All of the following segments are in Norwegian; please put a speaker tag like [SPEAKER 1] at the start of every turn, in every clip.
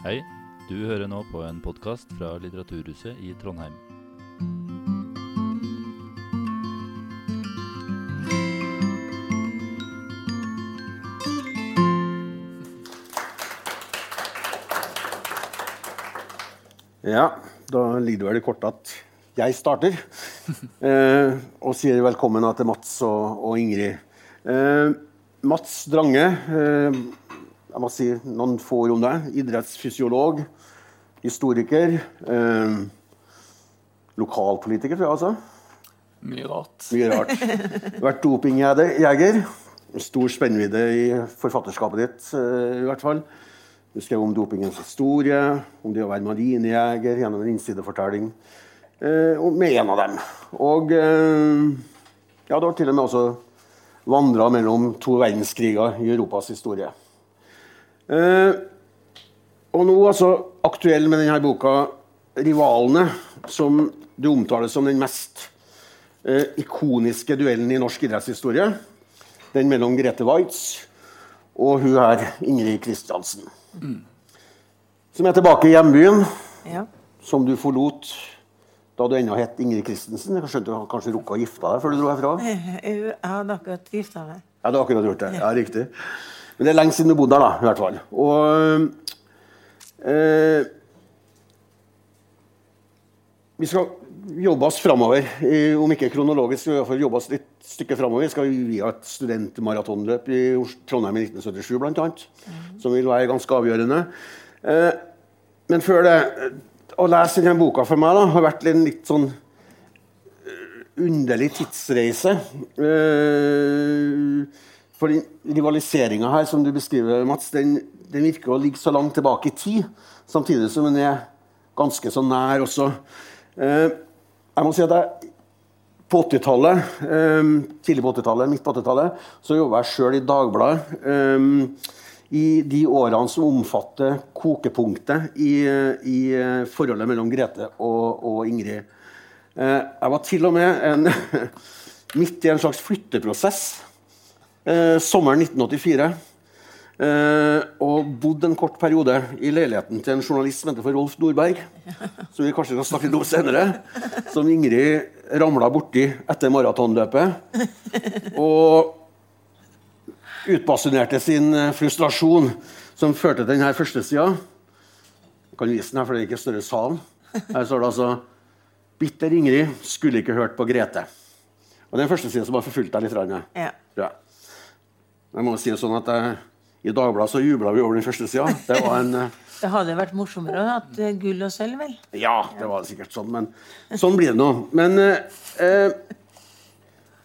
[SPEAKER 1] Hei, du hører nå på en podkast fra Litteraturhuset i Trondheim.
[SPEAKER 2] Ja, da ligger det vel i kortet at jeg starter. Eh, og sier velkommen til Mats og, og Ingrid. Eh, Mats Drange, eh, jeg må si noen få ord om deg. Idrettsfysiolog, historiker. Eh, lokalpolitiker, tror jeg altså.
[SPEAKER 3] Mye rart.
[SPEAKER 2] Mye rart. Vært dopingjeger. Stor spennvidde i forfatterskapet ditt, eh, i hvert fall. Du skrev om dopingens historie, om det å være marinejeger gjennom en innsidefortelling eh, med en av dem. Og eh, ja, du har til og med også vandra mellom to verdenskriger i Europas historie. Eh, og nå altså aktuell med denne boka 'Rivalene', som du omtaler som den mest eh, ikoniske duellen i norsk idrettshistorie. Den mellom Grete Waitz og hun her, Ingrid Kristiansen. Som er tilbake i hjembyen,
[SPEAKER 4] Ja.
[SPEAKER 2] som du forlot da du ennå het Ingrid Kristensen. Jeg skjønte du hadde kanskje rukket å gifte deg før du dro herfra?
[SPEAKER 4] Jeg hadde akkurat gifta meg.
[SPEAKER 2] Ja, du har akkurat gjort det. Ja, riktig. Men det er lenge siden du bodde der, da, i hvert fall. Og eh, Vi skal jobbe oss framover. eh, Om ikke kronologisk, så i hvert fall jobbe oss litt stykke framover. Vi skal via et studentmaratonløp i Trondheim i 1977, blant annet. Som vil være ganske avgjørende. Eh, Men før det eh, Å lese denne boka for meg da, har vært en litt sånn underlig tidsreise. Eh, for den rivaliseringa her som du beskriver, Mats, den, den virker å ligge så langt tilbake i tid, samtidig som den er ganske så nær også. Eh, jeg må si at jeg på 80-tallet, eh, tidlig på 80-tallet, midt på 80-tallet, så jobba jeg sjøl i Dagbladet. eh, I de årene som omfatter kokepunktet i, i forholdet mellom Grete og, og Ingrid. Jeg var til og med en, midt i en slags flytteprosess eh, sommeren 1984. Eh, og bodde en kort periode i leiligheten til en journalist som heter for Rolf Nordberg. Som vi kanskje skal snakke om senere. Som Ingrid ramla borti etter maratonløpet. Og utbasunerte sin eh, frustrasjon, som førte til denne førstesida. Jeg kan vise den her, for det er ikke større sal. Her står det altså Bitter Ingrid skulle ikke hørt på Grete. Og Det er den første siden som har forfulgt deg litt.
[SPEAKER 4] Ja.
[SPEAKER 2] Ja. Jeg må si det sånn at jeg, I Dagbladet så jubla vi over den første sida. Det var en eh,
[SPEAKER 4] Det hadde vært morsommere å ha hatt eh, gull og sølv, vel?
[SPEAKER 2] Ja, det var sikkert sånn, men sånn blir det nå. Men eh, eh,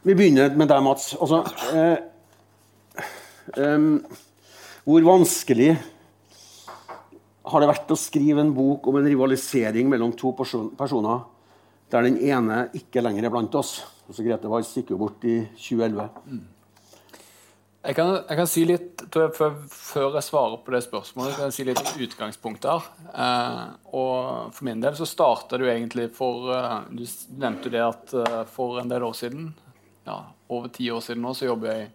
[SPEAKER 2] vi begynner med deg, Mats. Altså eh, eh, Hvor vanskelig har det vært å skrive en bok om en rivalisering mellom to personer der den ene ikke lenger er blant oss? Altså, Grete Weiss gikk jo bort i 2011.
[SPEAKER 3] Jeg kan, jeg kan si litt, jeg, før, før jeg svarer på det spørsmålet, kan jeg si litt om utgangspunktet her. Eh, og For min del så starta du egentlig for eh, Du nevnte det at eh, for en del år siden, ja, over ti år siden nå, så jobber jeg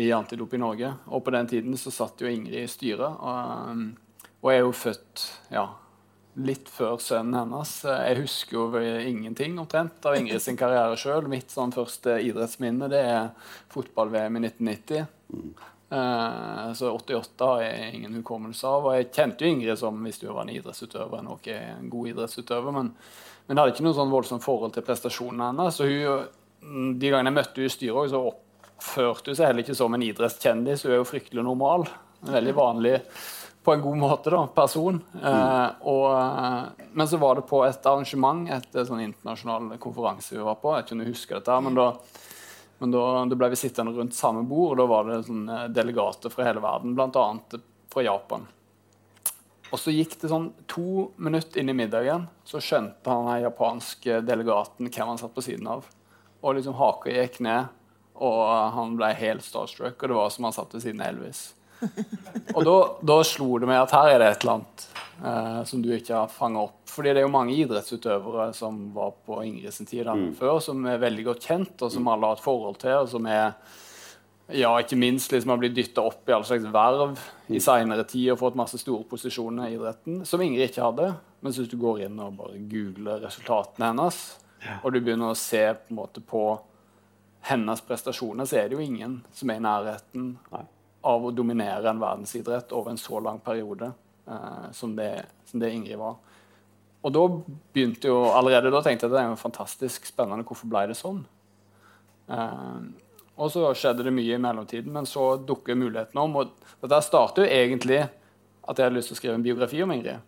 [SPEAKER 3] i Antidop i Norge. Og på den tiden så satt jo Ingrid i styret. Og, og jeg er jo født ja, litt før sønnen hennes. Jeg husker jo ingenting omtrent av Ingrid sin karriere sjøl. Mitt sånn første idrettsminne det er fotball-VM i 1990. Eh, så 88 har jeg ingen hukommelse av. Og jeg kjente jo Ingrid som hvis du var en idrettsutøver, nok ok, en god idrettsutøver, men, men hadde ikke noe sånn voldsomt forhold til prestasjonene hennes. Så hun, de gangene jeg møtte henne i styret, så oppførte hun seg heller ikke som en idrettskjendis. Hun er jo fryktelig normal. En veldig vanlig på en god måte, da, person. Eh, og, eh, men så var det på et arrangement, et eh, sånn internasjonal konferanse vi var på. Jeg kunne om dette, men da, men da, da ble vi sittende rundt samme bord, og da var det sånn, delegater fra hele verden, bl.a. fra Japan. Og så gikk det sånn to minutter inn i middagen, så skjønte han den japanske delegaten hvem han satt på siden av. Og liksom haka gikk ned, og han ble helt starstruck, og det var som han satt ved siden av Elvis. Og da, da slo det meg at her er det et eller annet eh, som du ikke har fanga opp. Fordi det er jo mange idrettsutøvere som var på Ingrid sin tid mm. før, som er veldig godt kjent, og som alle har et forhold til, og som er Ja, ikke minst liksom har blitt dytta opp i all slags verv i seinere tid og fått masse store posisjoner i idretten, som Ingrid ikke hadde. Men hvis du går inn og bare googler resultatene hennes, og du begynner å se på, en måte på hennes prestasjoner, så er det jo ingen som er i nærheten
[SPEAKER 2] Nei.
[SPEAKER 3] Av å dominere en verdensidrett over en så lang periode eh, som, det, som det Ingrid var. Og da begynte jo, allerede da tenkte jeg at det er jo fantastisk spennende. Hvorfor ble det sånn? Eh, og så skjedde det mye i mellomtiden, men så dukker muligheten om. Og dette startet jo egentlig at jeg hadde lyst til å skrive en biografi om Ingrid.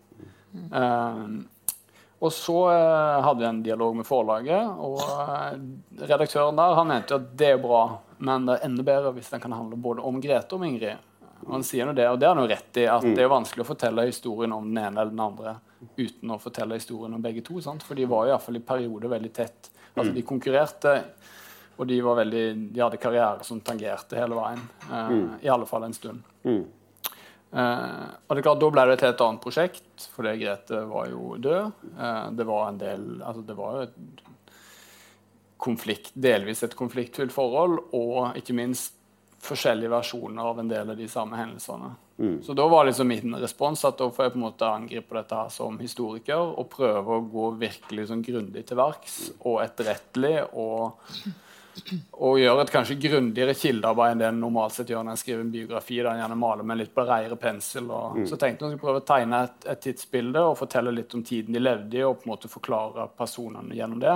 [SPEAKER 3] Eh, og så eh, hadde jeg en dialog med forlaget, og eh, redaktøren der han mente jo at det er bra, men det er enda bedre hvis den kan handle både om Grete og om Ingrid. Og han sier det, og det har han jo rett i, at det er vanskelig å fortelle historien om den ene eller den andre uten å fortelle historien om begge to. Sant? For de var i hvert fall i perioder veldig tett. Altså De konkurrerte, og de, var veldig, de hadde karriere som tangerte hele veien. Eh, I alle fall en stund.
[SPEAKER 2] Mm.
[SPEAKER 3] Eh, og det er klart, Da ble det et helt annet prosjekt, fordi Grete var jo død. Eh, det var en del, altså det var jo et konflikt, delvis et konfliktfylt forhold, og ikke minst forskjellige versjoner av en del av de samme hendelsene. Så da var liksom min respons at da får jeg på en måte angripe dette her som historiker og prøve å gå virkelig sånn grundig til verks og etterrettelig og og gjøre et kanskje grundigere kildearbeid enn det en normalt sett gjør når en skriver en biografi. der en gjerne maler med litt bredere pensel. Og, Så tenkte jeg å prøve å tegne et, et tidsbilde og fortelle litt om tiden de levde i, og på en måte forklare personene gjennom det.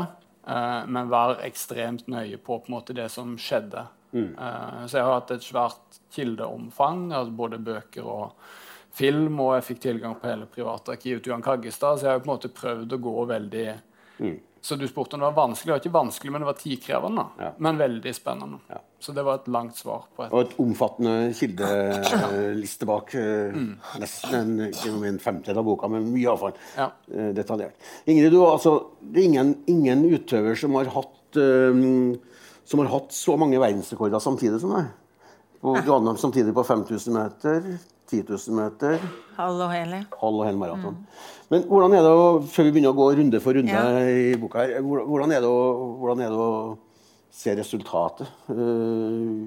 [SPEAKER 3] Eh, men være ekstremt nøye på, på måte det som skjedde. Eh, så jeg har hatt et svært kildeomfang, altså både bøker og film, og jeg fikk tilgang på hele privatarkivet til Johan Kaggestad, så jeg har på en måte prøvd å gå veldig så du spurte om det var vanskelig. Det var ikke vanskelig, men det var tidkrevende.
[SPEAKER 2] Ja.
[SPEAKER 3] Men veldig spennende.
[SPEAKER 2] Ja.
[SPEAKER 3] Så det var et langt svar på et
[SPEAKER 2] Og et omfattende kildeliste bak. Mm. Nesten en, en femtedel av boka, men mye avfall.
[SPEAKER 3] Ja.
[SPEAKER 2] eh, detaljert. Ingrid, du, altså, det er ingen, ingen utøver som har hatt eh, som har hatt så mange verdensrekorder samtidig som deg. Du hadde dem samtidig på 5000 meter, 10 000 meter,
[SPEAKER 4] Halv og hele.
[SPEAKER 2] halv og hel maraton. Men hvordan er det å, før vi begynner å gå runde for runde
[SPEAKER 4] Ja.
[SPEAKER 2] i boka her, hvordan er det å, hvordan er det å se resultatet uh,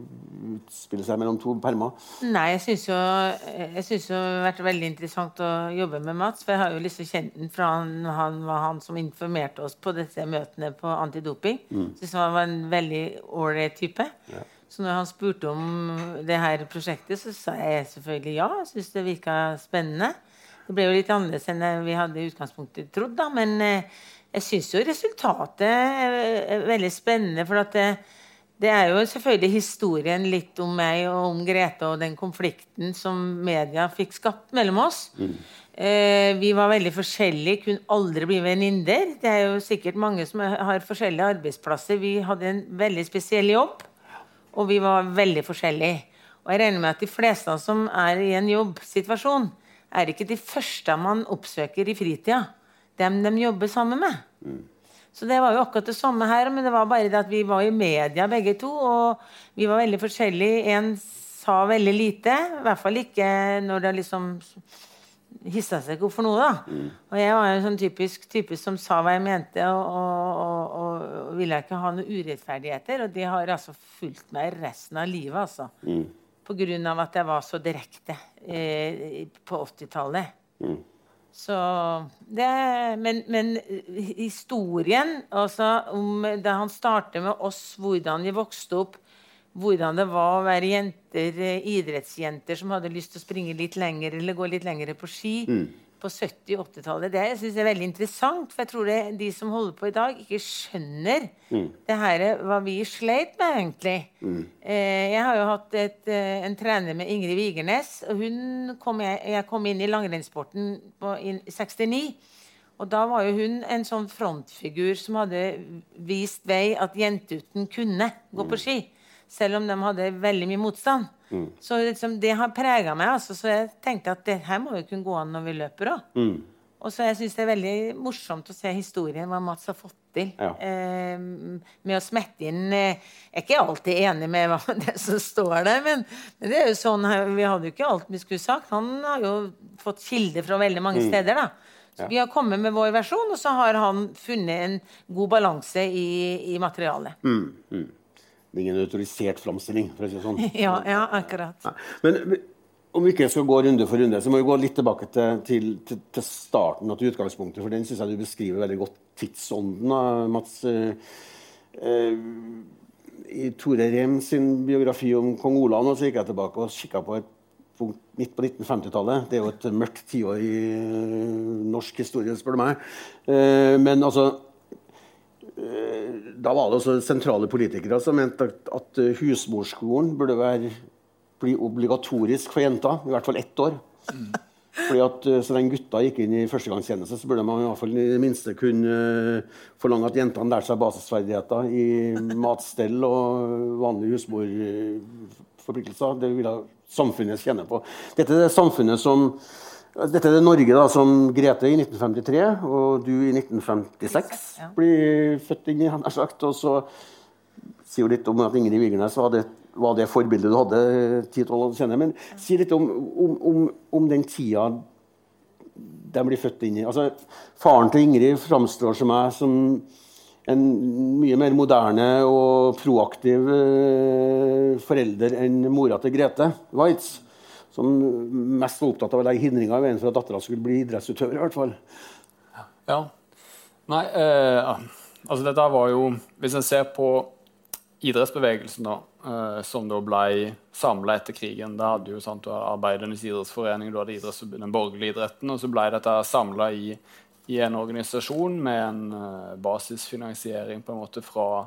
[SPEAKER 2] utspille seg mellom to permer?
[SPEAKER 4] Nei, jeg syns jo, jeg synes jo det har vært veldig interessant å jobbe med Mats. For jeg har jo liksom kjent den fra han, han var han som informerte oss på disse møtene på antidoping. Mm. Syns han var en veldig ålreit type. Så når han spurte om det her prosjektet, så sa jeg selvfølgelig ja. Jeg syns det virka spennende. Det ble jo litt annerledes enn vi hadde i utgangspunktet trodd, da. Men eh, jeg syns jo resultatet er, veldig spennende. For at det, det er jo selvfølgelig historien litt om meg og om Grete og den konflikten som media fikk skapt mellom oss. Eh, vi var veldig forskjellige, kunne aldri bli venninner. Det er jo sikkert mange som har forskjellige arbeidsplasser. Vi hadde en veldig spesiell jobb, og vi var veldig forskjellige. Og jeg regner med at de fleste som er i en jobbsituasjon, er ikke de første man oppsøker i fritida. Dem de jobber sammen med. Så det var jo akkurat det samme her, men det var bare det at vi var i media begge to, og vi var veldig forskjellige. En sa veldig lite, i hvert fall ikke når det liksom hissa seg ikke opp for noe, da. Og jeg var en sånn typisk type som sa hva jeg mente, og, og, og, og ville ikke ha noen urettferdigheter. Og det har altså fulgt meg resten av livet, altså. På grunn av at jeg var så direkte eh, på 80-tallet. Så det Men, men historien altså om da han starter med oss, hvordan vi vokste opp, hvordan det var å være jenter, eh, idrettsjenter som hadde lyst til å springe litt lenger eller gå litt lenger på ski på 70- og 80-tallet. Det jeg synes jeg er veldig interessant, for jeg tror det de som holder på i dag, ikke skjønner det her, hva vi sleit med, egentlig. Eh, jeg har jo hatt et, eh, en trener med Ingrid Vigernes, og hun kom jeg, jeg kom inn i langrennssporten i 69. Og da var jo hun en sånn frontfigur som hadde vist vei at jentuten kunne gå på ski. Selv om de hadde veldig mye motstand. Så liksom, det har prega meg. Altså, så jeg tenkte at det her må jo kunne gå an når vi løper òg. Og så jeg syns det er veldig morsomt å se historien, hva Mats har fått til.
[SPEAKER 2] Ja.
[SPEAKER 4] Eh, med å smette inn eh, Jeg er ikke alltid enig med hva, det som står der, men, men det er jo sånn vi hadde jo ikke alt vi skulle sagt. Han har jo fått kilder fra veldig mange steder. da. Så Vi har kommet med vår versjon, og så har han funnet en god balanse i, i materialet.
[SPEAKER 2] Det er ingen autorisert framstilling. for å si det sånn.
[SPEAKER 4] Ja, ja, akkurat.
[SPEAKER 2] Nei. Men om vi ikke skal gå runde for runde, så må vi gå litt tilbake til, til, til, til starten og til utgangspunktet. For den syns jeg du beskriver veldig godt tidsånden, Mats. Eh, eh, I Tore Rem sin biografi om kong Olav nå, så gikk jeg tilbake og kikka på et punkt midt på 1950-tallet. Det er jo et mørkt tiår i norsk historie, spør du meg. Eh, men altså Da var det også sentrale politikere som mente at, at husmorskolen burde være, bli obligatorisk for jenter. I hvert fall ett år. Fordi at eh, Så lenge gutta gikk inn i førstegangstjeneste, så burde man i hvert fall i det minste kunne eh, forlange at jentene lærte seg basisferdigheter i matstell og vanlige husmorforpliktelser. Det ville samfunnet tjene på. Dette er det samfunnet som dette er det Norge da, som Grete i 1953 og du i 1956
[SPEAKER 4] Ja.
[SPEAKER 2] blir født inn i. han har sagt, Og så sier jo litt om at Ingrid Vigernes var det, var det forbildet du hadde 10-12 år senere. Men si litt om, om, om, om den tida de blir født inn i. Altså, faren til Ingrid framstår som meg som en mye mer moderne og proaktiv eh, forelder enn mora til Grete Waitz. Som mest var opptatt av å legge hindringer i veien for at dattera skulle bli idrettsutøver. i hvert fall.
[SPEAKER 3] Ja. Nei, eh, altså dette var jo Hvis en ser på idrettsbevegelsen, da, eh, som da ble samla etter krigen Da hadde jo sant, du Arbeidernes idrettsforening, du hadde den borgerlige idretten, og så ble dette samla i, i en organisasjon med en eh, basisfinansiering på en måte fra,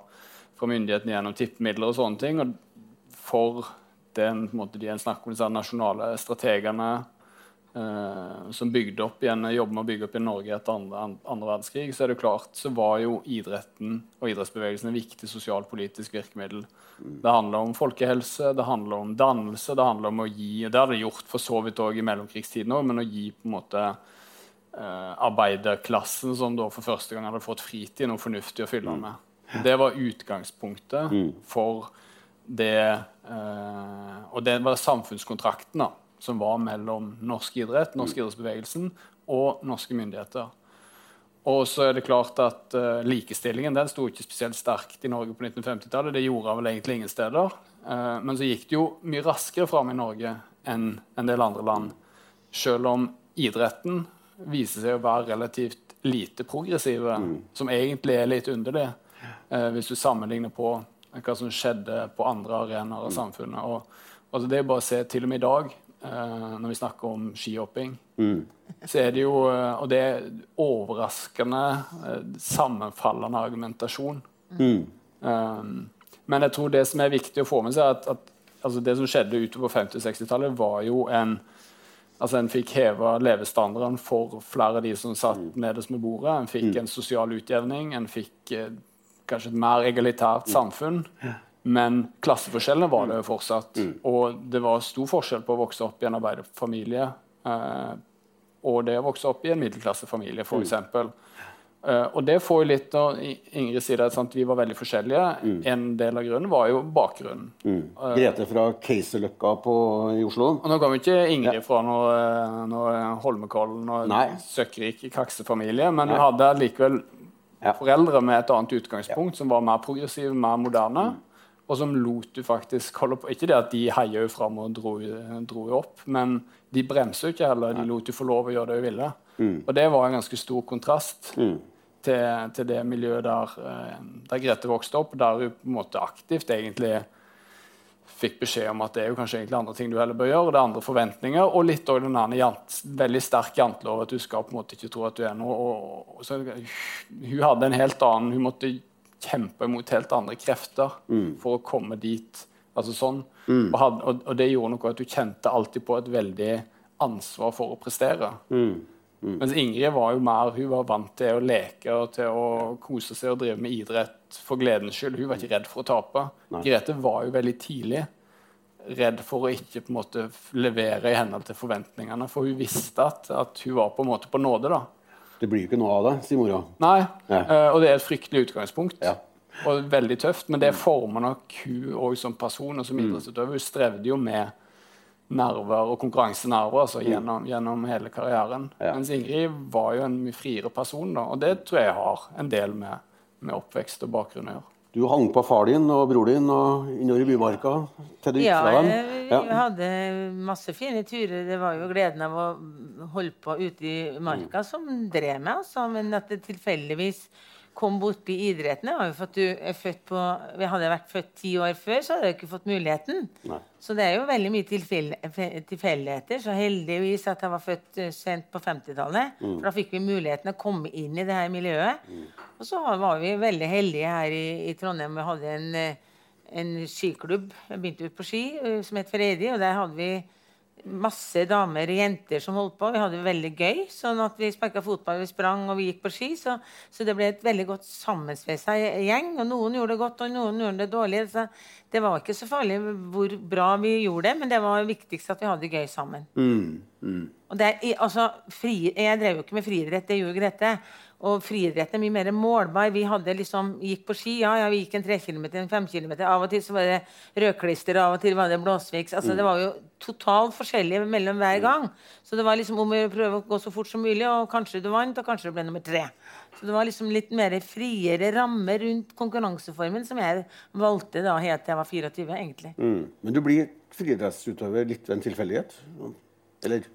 [SPEAKER 3] fra myndighetene gjennom tippemidler og sånne ting. Og for den, på en måte, de en snakker om disse nasjonale strategene eh, som bygde opp igjen, jobber med å bygge opp i Norge etter andre, andre verdenskrig, så er det klart, så var jo idretten og idrettsbevegelsen et viktig sosialpolitisk virkemiddel. Det handler om folkehelse, det handler om dannelse, det handler om å gi og Det hadde det gjort for så vidt òg i mellomkrigstiden òg, men å gi på en måte eh, arbeiderklassen, som da for første gang hadde fått fritid, noe fornuftig å fylle med. Det var utgangspunktet for det eh, Og det var samfunnskontrakten da, som var mellom norsk idrett, norsk idrettsbevegelsen og norske myndigheter. Og så er det klart at eh, Likestillingen den sto ikke spesielt sterkt i Norge på 1950-tallet. Det gjorde vel egentlig ingen steder. Eh, men så gikk det jo mye raskere fram i Norge enn en del andre land. Selv om idretten viser seg å være relativt lite progressive, som egentlig er litt underlig eh, hvis du sammenligner på hva som skjedde på andre arenaer av samfunnet. Og, altså det er bare å se til og med i dag, eh, når vi snakker om skihopping, så er det jo eh, Og det er overraskende eh, sammenfallende argumentasjon. Um, men jeg tror det som er viktig å få med seg, at, at altså det som skjedde utover 50- og 60-tallet, var jo en Altså En fikk heva levestandarden for flere av de som satt nederst med bordet. En fikk en sosial utjevning, en fikk kanskje et mer egalitært samfunn. Men klasseforskjellene var det jo fortsatt. Og det var stor forskjell på å vokse opp i en arbeiderfamilie eh, og det å vokse opp i en middelklassefamilie, f.eks. Uh, og det får jo litt når Ingrid sier at sant, vi var veldig forskjellige. En del av grunnen var jo bakgrunnen.
[SPEAKER 2] Grete fra Keiserløkka i Oslo.
[SPEAKER 3] Og nå kommer ikke Ingrid fra noe, noe Holmenkollen og
[SPEAKER 2] Nei.
[SPEAKER 3] søkkrik kaksefamilie, men hun hadde likevel. Foreldre med et annet utgangspunkt, som var mer progressive, mer moderne, og som lot du faktisk holde på. Ikke det at de heia fram og dro, dro opp, men de bremsa ikke heller. De lot jo få lov å gjøre det de ville. Og det var en ganske stor kontrast til, til det miljøet der, eh, der Grete vokste opp, der hun på en måte aktivt egentlig fikk beskjed om at det er jo kanskje egentlig andre ting du heller bør gjøre, det er andre forventninger, og litt òg den jant, veldig sterk jantelov at du skal på en måte ikke tro at du er noe. Og, og så, hun hadde en helt annen Hun måtte kjempe mot helt andre krefter for å komme dit. altså sånn, og, hadde, og, og det gjorde noe at du kjente alltid på et veldig ansvar for å prestere. Mens Ingrid var jo mer hun var vant til å leke og til å kose seg og drive med idrett for gledens skyld. Hun var ikke redd for å tape. Grete var jo veldig tidlig redd for å ikke på en måte levere i henhold til forventningene. For hun visste at, at hun var på en måte på nåde. da.
[SPEAKER 2] Det blir jo ikke noe av det, sier mora.
[SPEAKER 3] Nei,
[SPEAKER 2] Ja.
[SPEAKER 3] Uh, Og det er et fryktelig utgangspunkt.
[SPEAKER 2] Ja.
[SPEAKER 3] Og veldig tøft, men det former nok hun òg som person og som
[SPEAKER 2] Mm.
[SPEAKER 3] idrettsutøver. Hun strevde jo med nerver og konkurransenerver altså, gjennom, gjennom hele karrieren.
[SPEAKER 2] Mm. Ja.
[SPEAKER 3] Mens Ingrid var jo en mye friere person, da, og det tror jeg har en del med, med oppvekst og bakgrunn å gjøre.
[SPEAKER 2] Du hang på far din og bror din og innover i Bymarka til du gikk
[SPEAKER 4] Ja,
[SPEAKER 2] fra dem.
[SPEAKER 4] Ja, vi hadde masse fine turer. Det var jo gleden av å holde på ute i marka som drev meg, altså. Men at det tilfeldigvis kom borti idretten var jo for at du er født på Hadde jeg vært født ti år før, så hadde jeg ikke fått muligheten.
[SPEAKER 2] Nei.
[SPEAKER 4] Så det er jo veldig mye tilfeldigheter. Så heldigvis at jeg var født eh, sent på 50-tallet. For da fikk vi muligheten å komme inn i det her miljøet. Og så var vi veldig heldige her i, i Trondheim. Vi hadde en, eh, en skiklubb. Jeg begynte ut på ski eh, som het Fredi, og der hadde vi masse damer og jenter som holdt på. Vi hadde det veldig gøy. sånn at Vi sparka fotball, vi sprang og vi gikk på ski. Så, så det ble et veldig godt sammensveisa gjeng. Og noen gjorde det godt, og noen gjorde det dårlig. Så det var ikke så farlig hvor bra vi gjorde det, men det var viktigst at vi hadde det gøy sammen.
[SPEAKER 2] Mm,
[SPEAKER 4] Og det, altså, fri, jeg drev jo ikke med friidrett, det gjorde Grete. Og friidretten er mye mer målbar. Vi liksom, gikk på ski, ja, ja, vi gikk en tre kilometer, en fem kilometer. Av og til så var det rødklister, av og til var det blåsviks. Altså, Det var jo totalt forskjellig mellom hver gang. Så det var liksom om å prøve å gå så fort som mulig, og kanskje du vant, og kanskje du ble nummer tre. Så det var liksom litt mer friere rammer rundt konkurranseformen, som jeg valgte da helt til jeg var 24, egentlig.
[SPEAKER 2] mm. Men du blir friidrettsutøver litt ved en tilfeldighet? Eller,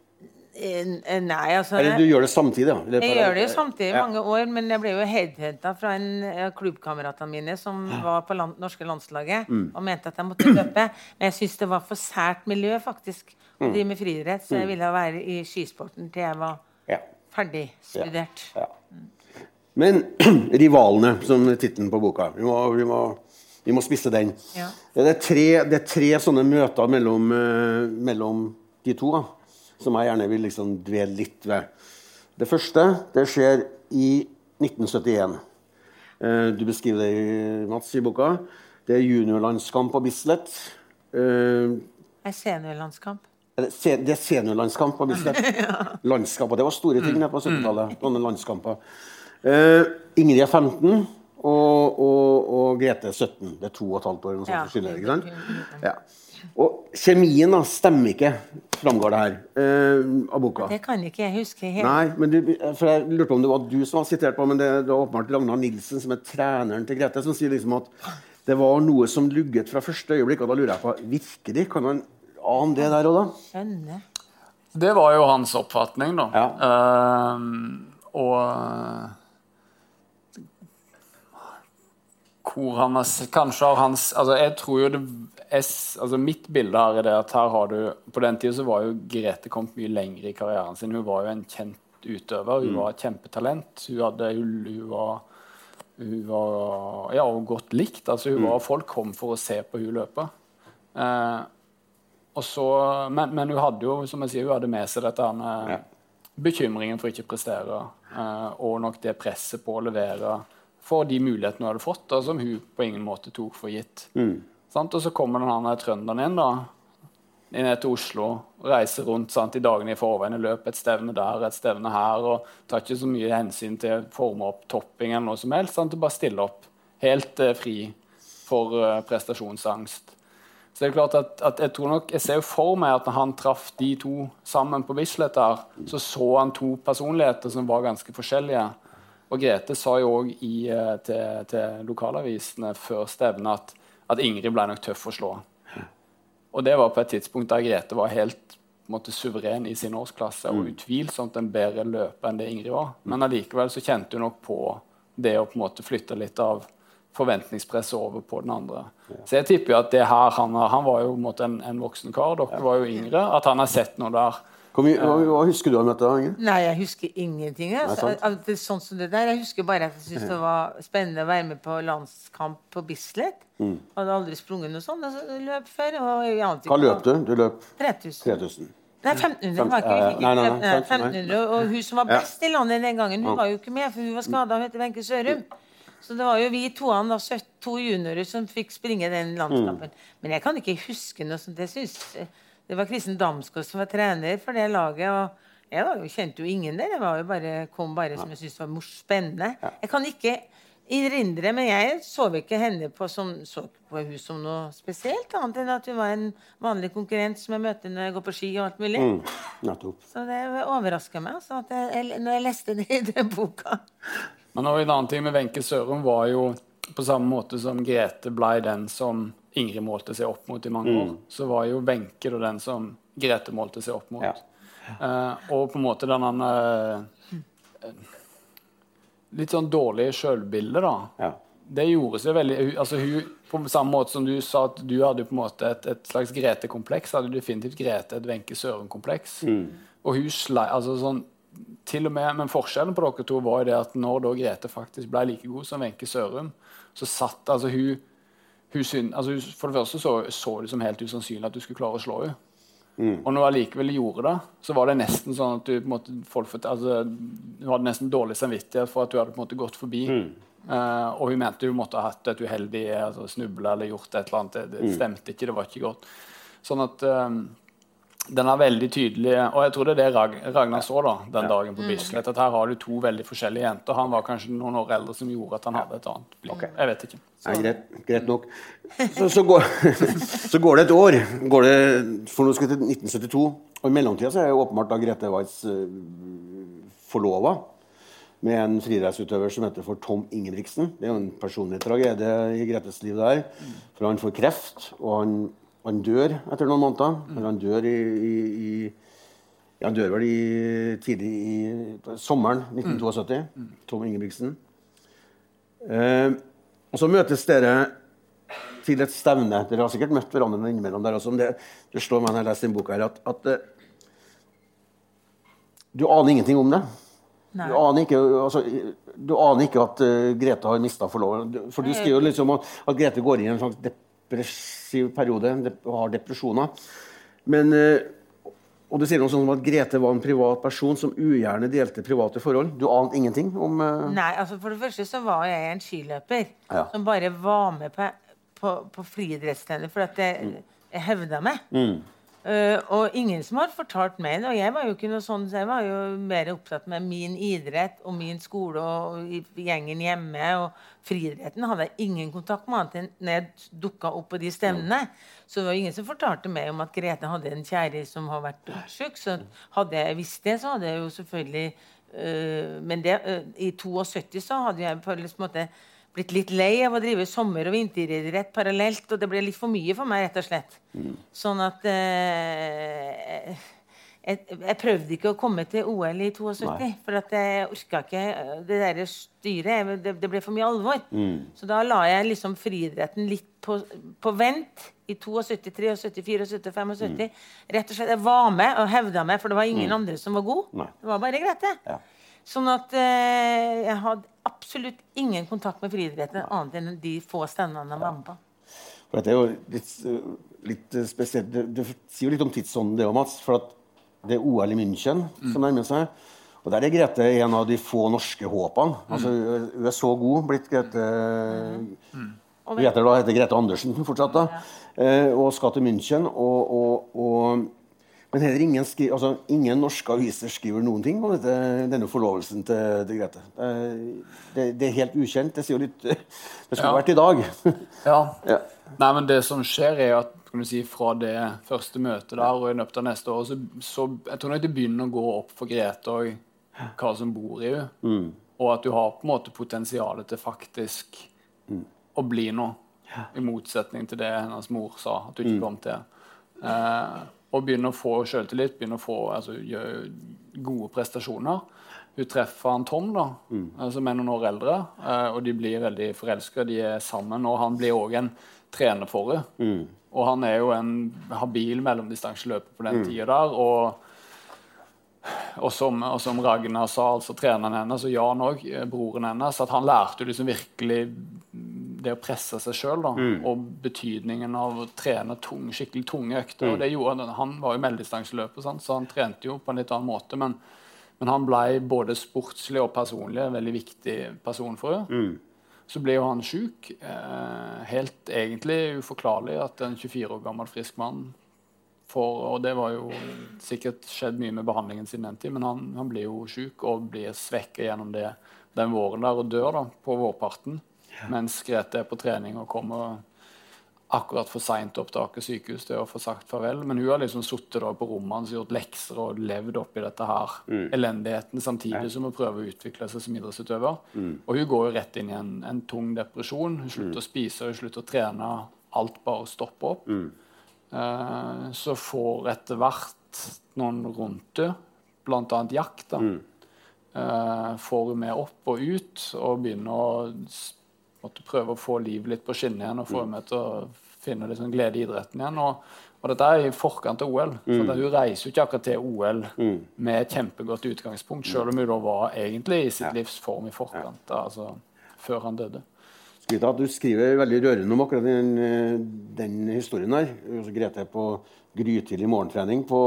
[SPEAKER 4] Nei, altså
[SPEAKER 2] eller du gjør det samtidig? Ja.
[SPEAKER 4] Jeg gjør det jo samtidig i
[SPEAKER 2] Ja.
[SPEAKER 4] mange år, men jeg ble jo headhunta fra en av klubbkameratene mine som var på land, norske landslaget
[SPEAKER 2] Mm.
[SPEAKER 4] og mente at jeg måtte løpe. Men jeg syntes det var for sært miljø faktisk
[SPEAKER 2] Mm.
[SPEAKER 4] å drive med friidrett, så jeg ville være i skisporten til jeg var
[SPEAKER 2] Ja.
[SPEAKER 4] ferdig studert.
[SPEAKER 2] Ja. Men 'Rivalene', som tittelen på boka. Vi må, vi må, vi må spisse den.
[SPEAKER 4] Ja.
[SPEAKER 2] Det, er tre, det er tre sånne møter mellom, eh, mellom de to da, som jeg gjerne vil liksom dvele litt ved. Det første det skjer i 1971. Eh, du beskriver det, i- Mats, i boka. Det er juniorlandskamp på Bislett. Eh,
[SPEAKER 4] er seniorlandskamp.
[SPEAKER 2] Det er seniorlandskamp på Bislett. Landskamper. Det var store ting på 70-tallet. Sånne landskamper. Eh, Ingrid er 15, og, og, og Grete er 17. Det er to og et halvt år. Noe sånt
[SPEAKER 4] Ja.
[SPEAKER 2] Ja. Og kjemien da, stemmer ikke, framgår det her eh, av boka.
[SPEAKER 4] Det kan ikke jeg huske helt.
[SPEAKER 2] Nei, men du, for jeg lurte på om det var du som var sitert på, men det, det var åpenbart Ragnar Nilsen, som er treneren til Grete, som sier liksom at det var noe som lugget fra første øyeblikk. Og da lurer jeg på, virker de? Kan man ane det der og da?
[SPEAKER 4] Skjønner.
[SPEAKER 3] Det var jo hans oppfatning, da.
[SPEAKER 2] Ja.
[SPEAKER 3] Uh, og hvor han har Kanskje har hans Altså, jeg tror jo det s- altså Mitt bilde her er det at her har du På den tida så var jo Grete kommet mye lenger i karrieren sin. Hun var jo en kjent utøver. Hun var et kjempetalent. Hun, hadde, hun, hun var hun var ja, godt likt. altså hun var, Folk kom for å se på hun løpe. Eh, så, men, men hun hadde jo som jeg sier, hun hadde med seg dette her med
[SPEAKER 2] Ja.
[SPEAKER 3] bekymringen for ikke å prestere, eh, og nok det presset på å levere for de mulighetene hun hadde fått, da, som hun på ingen måte tok for gitt. Sant? Og så kommer den trønderen inn, da, ned til Oslo, reiser rundt sant, i dagene i forveien, løper et stevne der, et stevne her, og tar ikke så mye hensyn til forme opp topping eller noe som helst. Sant? Og bare stiller opp helt eh, fri for eh, prestasjonsangst. Så det er klart at, at Jeg tror nok, jeg ser jo for meg at når han traff de to sammen på Bislett, der, så så han to personligheter som var ganske forskjellige. Og Grete sa jo òg til, til lokalavisene før stevnet at, at Ingrid ble nok tøff å slå. Og det var på et tidspunkt der Grete var helt måte, suveren i sin årsklasse og utvilsomt en bedre løper enn det Ingrid var. Men allikevel så kjente hun nok på det å på en måte flytte litt av forventningspresset over på den andre. Så jeg tipper jo at det her, han, han var jo en, en voksen kar, dere var jo yngre, at han har sett noe der.
[SPEAKER 2] Mye, hva, hva husker du av dette? Inge?
[SPEAKER 4] Nei, jeg husker ingenting. Altså, det, sånn som det der. Jeg husker bare at jeg syntes det var spennende å være med på landskamp på Bislett.
[SPEAKER 2] Mm.
[SPEAKER 4] Hadde aldri sprunget noe sånt. Altså, løp før.
[SPEAKER 2] Hva løp du? Du løp
[SPEAKER 4] 3000.
[SPEAKER 2] 3000.
[SPEAKER 4] Nei, 1500 var ikke jeg fikk
[SPEAKER 2] Nei,
[SPEAKER 4] ikke-
[SPEAKER 2] nei,
[SPEAKER 4] nei,
[SPEAKER 2] nei.
[SPEAKER 4] 1500, Og hun som var best i landet den gangen, hun var jo ikke med, for hun var skada. Hun heter Wenche Sørum. Så det var jo vi toene, da, to juniorer, som fikk springe den landskampen. Men jeg kan ikke huske noe sånt. Jeg synes, eh, Det var Kristen Damsgaard som var trener for det laget. og jeg var jo, kjente jo ingen der. Jeg var jo bare, kom bare som jeg syntes var mors spennende. Jeg kan ikke erindre, men jeg så ikke henne på, som, så på hun som noe spesielt, annet enn at hun var en vanlig konkurrent som jeg møter når jeg går på ski og alt mulig.
[SPEAKER 2] Mm.
[SPEAKER 4] Så det overraska meg altså, at jeg, når jeg leste det i den boka.
[SPEAKER 3] Men en annen ting med Wenche Sørum var jo på samme måte som Grete blei den som Ingrid målte seg opp mot i mange år, så var jo Wenche den som Grete målte seg opp mot.
[SPEAKER 2] Ja.
[SPEAKER 3] Uh, og på en måte den uh, Litt sånn dårlig sjølbilde, da.
[SPEAKER 2] Ja.
[SPEAKER 3] Det gjorde seg veldig altså hun, På samme måte som du sa at du hadde på en måte et, et slags Grete-kompleks, hadde definitivt Grete et Wenche Søren-kompleks. Og hun slei, altså sånn, til og med, Men forskjellen på dere to var jo det at når da Grete faktisk ble like god som Wenche Sørum, så satt altså hun, hun syn, altså For det første så, så det som helt usannsynlig at du skulle klare å slå henne. Og når hun allikevel gjorde det, så var det nesten sånn at du måte, folk, altså, hun hadde nesten dårlig samvittighet for at du hadde på en måte gått forbi. Eh, og hun mente hun måtte ha hatt et uheldig altså, snubla eller gjort et eller annet. Det, det stemte ikke, det var ikke godt. Sånn at eh, den er veldig tydelig Og jeg tror det er det Rag Ragnar så da den dagen på Bislett. At her har du to veldig forskjellige jenter. Han var kanskje noen år eldre som gjorde at han hadde et annet blikk. Jeg vet ikke.
[SPEAKER 2] Ja, greit, greit nok. Så, så, går, så går det et år. Går det, for nå skal vi til 1972. Og I mellomtida så er jo åpenbart da Grete Waitz uh, forlova med en friidrettsutøver som heter for Tom Ingebrigtsen. Det er jo en personlig tragedie i Gretes liv der. For han får kreft, og han, han dør etter noen måneder. Eller han dør i, i, i Han dør vel i, tidlig i sommeren 1972. Tom Ingebrigtsen. Eh, og så møtes dere til et stevne. Dere har sikkert møtt hverandre innimellom der også. Det, det slår meg når jeg leser den boka her, at, at eh, du aner ingenting om det.
[SPEAKER 4] Nei.
[SPEAKER 2] Du aner ikke, altså, du aner ikke at uh, Grete har mista forloveren. For du skriver liksom at, at Grete går inn i en slags depressiv periode og har depresjoner. Men, eh, og du sier noe sånn at Grete var en privat person som ugjerne delte private forhold. Du ante ingenting om eh,
[SPEAKER 4] Nei, altså For det første så var jeg en skiløper
[SPEAKER 2] Ja.
[SPEAKER 4] som bare var med på, på, på friidrettstrening for at jeg, jeg hevda meg. Eh, og ingen som har fortalt meg det. Og jeg var jo ikke noe sånn, så jeg var jo mer opptatt med min idrett og min skole og gjengen hjemme. Og friidretten hadde jeg ingen kontakt med annet enn når jeg dukka opp på de stevnene. Så det var ingen som fortalte meg om at Grete hadde en kjære som har vært syk. Så hadde jeg visst det, så hadde jeg jo selvfølgelig uh, Men det, uh, i 72 så hadde jeg på en måte blitt litt lei av å drive sommer- og vinteridrett parallelt, og det ble litt for mye for meg, rett og slett. Sånn at eh, jeg, jeg prøvde ikke å komme til OL i 72,
[SPEAKER 2] Nei.
[SPEAKER 4] for at jeg orka ikke øh, det der styret. Det, det ble for mye alvor. Så da la jeg liksom friidretten litt på, på vent i 72, 73, 74, 75. Rett og slett, Jeg var med og hevda meg, for det var ingen andre som var god.
[SPEAKER 2] Nei.
[SPEAKER 4] Det var bare Grete.
[SPEAKER 2] Ja.
[SPEAKER 4] Sånn at eh, jeg hadde absolutt ingen kontakt med friidretten annet enn de få stevnene han var med på.
[SPEAKER 2] For dette er jo litt, uh, litt uh, spesielt. Det, det sier jo litt om tidsånden, det òg, Mats. For at det er OL i München som nærmer seg. Og der er Grete en av de få norske håpene. Altså, Hun er så god blitt Grete
[SPEAKER 4] mm.
[SPEAKER 2] Hun heter da heter Grete Andersen fortsatt, da. Eh, og skal til München. Og, og, og, men heller ingen, skri, altså, ingen norske aviser skriver noen ting om dette, denne forlovelsen til, til Grete. Det, det er helt ukjent. Det sier jo litt Det skulle
[SPEAKER 3] Ja.
[SPEAKER 2] vært i dag.
[SPEAKER 3] Ja.
[SPEAKER 2] ja.
[SPEAKER 3] Nei, men det som skjer, er at kan du si, fra det første møtet der og i løpet av neste år, så, så jeg tror nok det begynner å gå opp for Grete og hva som bor i henne. Og at du har på en måte potensialet til faktisk å bli noe. I motsetning til det hennes mor sa at du ikke kom til. Eh, og begynner å få selvtillit, begynner å få altså, gode prestasjoner. Hun treffer han Tom, da, mm. som er noen år eldre, eh, og de blir veldig forelska. De er sammen, og han blir òg en trener for henne. Og han er jo en habil mellomdistanseløper på den tida der. og og som, og som Ragnar sa, altså treneren hennes, og Jan òg, broren hennes, at han lærte liksom virkelig det å presse seg sjøl, og betydningen av å trene tung, skikkelig tunge økter. det gjorde Han Han var jo mellomdistanseløper, så han trente jo på en litt annen måte. Men, men han ble både sportslig og personlig en veldig viktig person for henne. Så ble jo han sjuk. Eh, helt egentlig uforklarlig at en 24 år gammel frisk mann får Og det var jo sikkert skjedd mye med behandlingen siden den tid, men han, han blir jo sjuk og blir svekka gjennom det den våren der og dør da, på vårparten. Mens Grete er på trening og kommer akkurat for seint opp til Aker sykehus til å få sagt farvel. Men hun har liksom sittet på rommet hans, gjort lekser og levd oppi dette her elendigheten samtidig som hun prøver å utvikle seg som idrettsutøver. Og hun går jo rett inn i en, en tung depresjon. Hun slutter å spise, hun slutter å trene. Alt bare stopper opp. Eh, så får etter hvert noen rundt henne, bl.a. Jack, da, eh, får hun med opp og ut og begynner å s- måtte prøve å få livet litt på skinner igjen og få henne med til å finne sånn glede i idretten igjen. Og, og dette er i forkant av OL. Så det, hun reiser jo ikke akkurat til OL med et kjempegodt utgangspunkt, selv om hun da var egentlig i sitt livs form i forkant, da, altså før han døde.
[SPEAKER 2] At Du skriver veldig rørende om akkurat den, eh, den historien her. Grete på grytidlig morgentrening på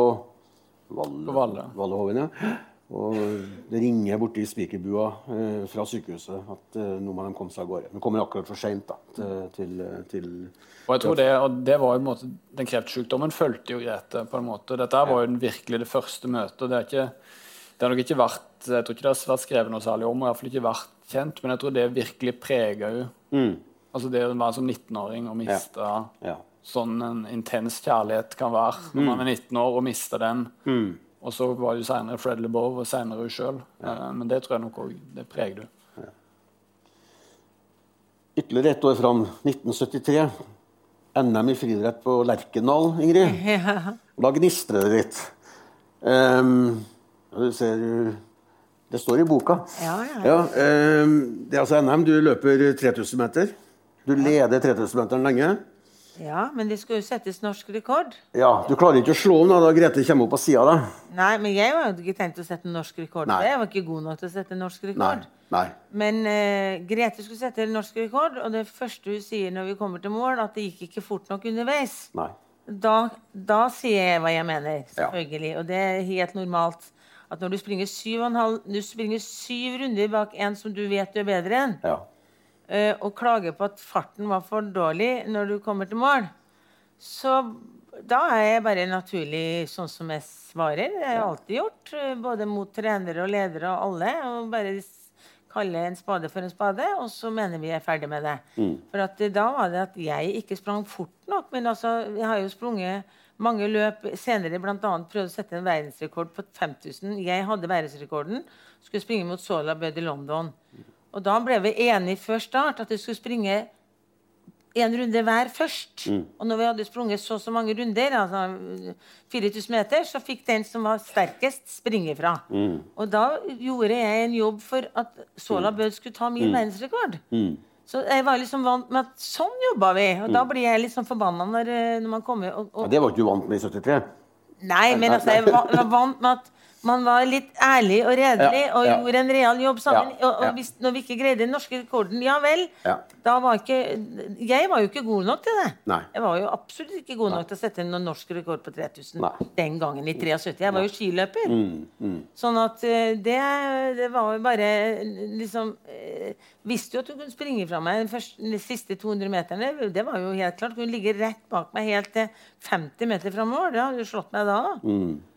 [SPEAKER 2] Valle,
[SPEAKER 3] På Valle.
[SPEAKER 2] Vallehoven. Ja. Og det ringer borti spikerbua eh, fra sykehuset at eh, nå må de komme seg av gårde. De kommer akkurat for seint til, til,
[SPEAKER 3] Og jeg tror det, og det var jo en måte, Den kreftsykdommen fulgte jo Grete. på en måte. Dette var jo den virkelig det første møtet. Det, er ikke, det har nok ikke vært jeg tror ikke det har vært skrevet noe særlig om, og i hvert fall ikke vært kjent, men jeg tror det virkelig prega henne.
[SPEAKER 2] Mm.
[SPEAKER 3] Altså det å være som 19-åring og miste
[SPEAKER 2] Ja.
[SPEAKER 3] sånn en intens kjærlighet kan være når man er 19 år og miste den. Og så var det jo senere Fred LeBove og senere hun sjøl. Men det tror jeg nok òg det preger du.
[SPEAKER 2] Ytterligere ett år fram, 1973. NM i friidrett på Lerkendal, Ingrid.
[SPEAKER 4] Ja.
[SPEAKER 2] Da gnistrer det litt. Um, du ser Det står i boka.
[SPEAKER 4] Ja, ja.
[SPEAKER 2] Ja, ehm, det er altså NM. Du løper 3000 meter. Du leder 3000-meteren lenge.
[SPEAKER 4] Ja, men det skulle jo settes norsk rekord.
[SPEAKER 2] Ja, Du klarer ikke å slå henne da, Grete kommer opp på sida. da.
[SPEAKER 4] Nei, men jeg var jo ikke tenkt å sette norsk rekord.
[SPEAKER 2] Nei.
[SPEAKER 4] Jeg var ikke god nok til å sette norsk rekord.
[SPEAKER 2] Nei. Nei.
[SPEAKER 4] Men uh, Grete skulle sette norsk rekord, og det første hun sier når vi kommer til mål, at det gikk ikke fort nok underveis.
[SPEAKER 2] Nei.
[SPEAKER 4] Da, da sier jeg hva jeg mener,
[SPEAKER 2] Ja.
[SPEAKER 4] selvfølgelig. Og det er helt normalt at når du springer syv, halv, du springer syv runder bak en som du vet du er bedre enn,
[SPEAKER 2] Ja.
[SPEAKER 4] Eh, og klager på at farten var for dårlig når du kommer til mål, så da er jeg bare naturlig sånn som jeg svarer. Det har jeg alltid gjort. eh, Både mot trenere og ledere og alle. Og bare kalle en spade for en spade, og så mener vi er ferdig med det. For at eh, da var det at jeg ikke sprang fort nok. Men altså, jeg har jo sprunget mange løp senere, bl.a. prøvd å sette en verdensrekord på 5000. Jeg hadde verdensrekorden. Skulle springe mot Sola Bud i London. Og da ble vi enige før start at vi skulle springe en runde hver først. Og når vi hadde sprunget så og så mange runder, altså 4000 meter, så fikk den som var sterkest, springe fra. Og da gjorde jeg en jobb for at Sola Bød skulle ta min verdensrekord. Så jeg var liksom vant med at sånn jobba vi. Og da blir jeg litt sånn forbanna når, eh, når man kommer og,
[SPEAKER 2] Ja, det var ikke du vant med i 73.
[SPEAKER 4] Nei, men altså, jeg var, var vant med at man var litt ærlig og redelig og gjorde en real jobb sammen. Og, og hvis, når vi ikke greide den norske rekorden, ja vel.
[SPEAKER 2] Ja.
[SPEAKER 4] Da var ikke Jeg var jo ikke god nok til det.
[SPEAKER 2] Nei.
[SPEAKER 4] Jeg var jo absolutt ikke god nok til å sette noen norsk rekord på 3000
[SPEAKER 2] Nei.
[SPEAKER 4] den gangen i 73. Jeg var jo skiløper.
[SPEAKER 2] Mm,
[SPEAKER 4] Sånn at eh, det, det var jo bare liksom eh, Visste jo at du kunne springe fra meg de, siste 200 meterne. Det var jo helt klart. Kunne ligge rett bak meg helt til 50 meter framover. Det hadde jo slått meg da. da.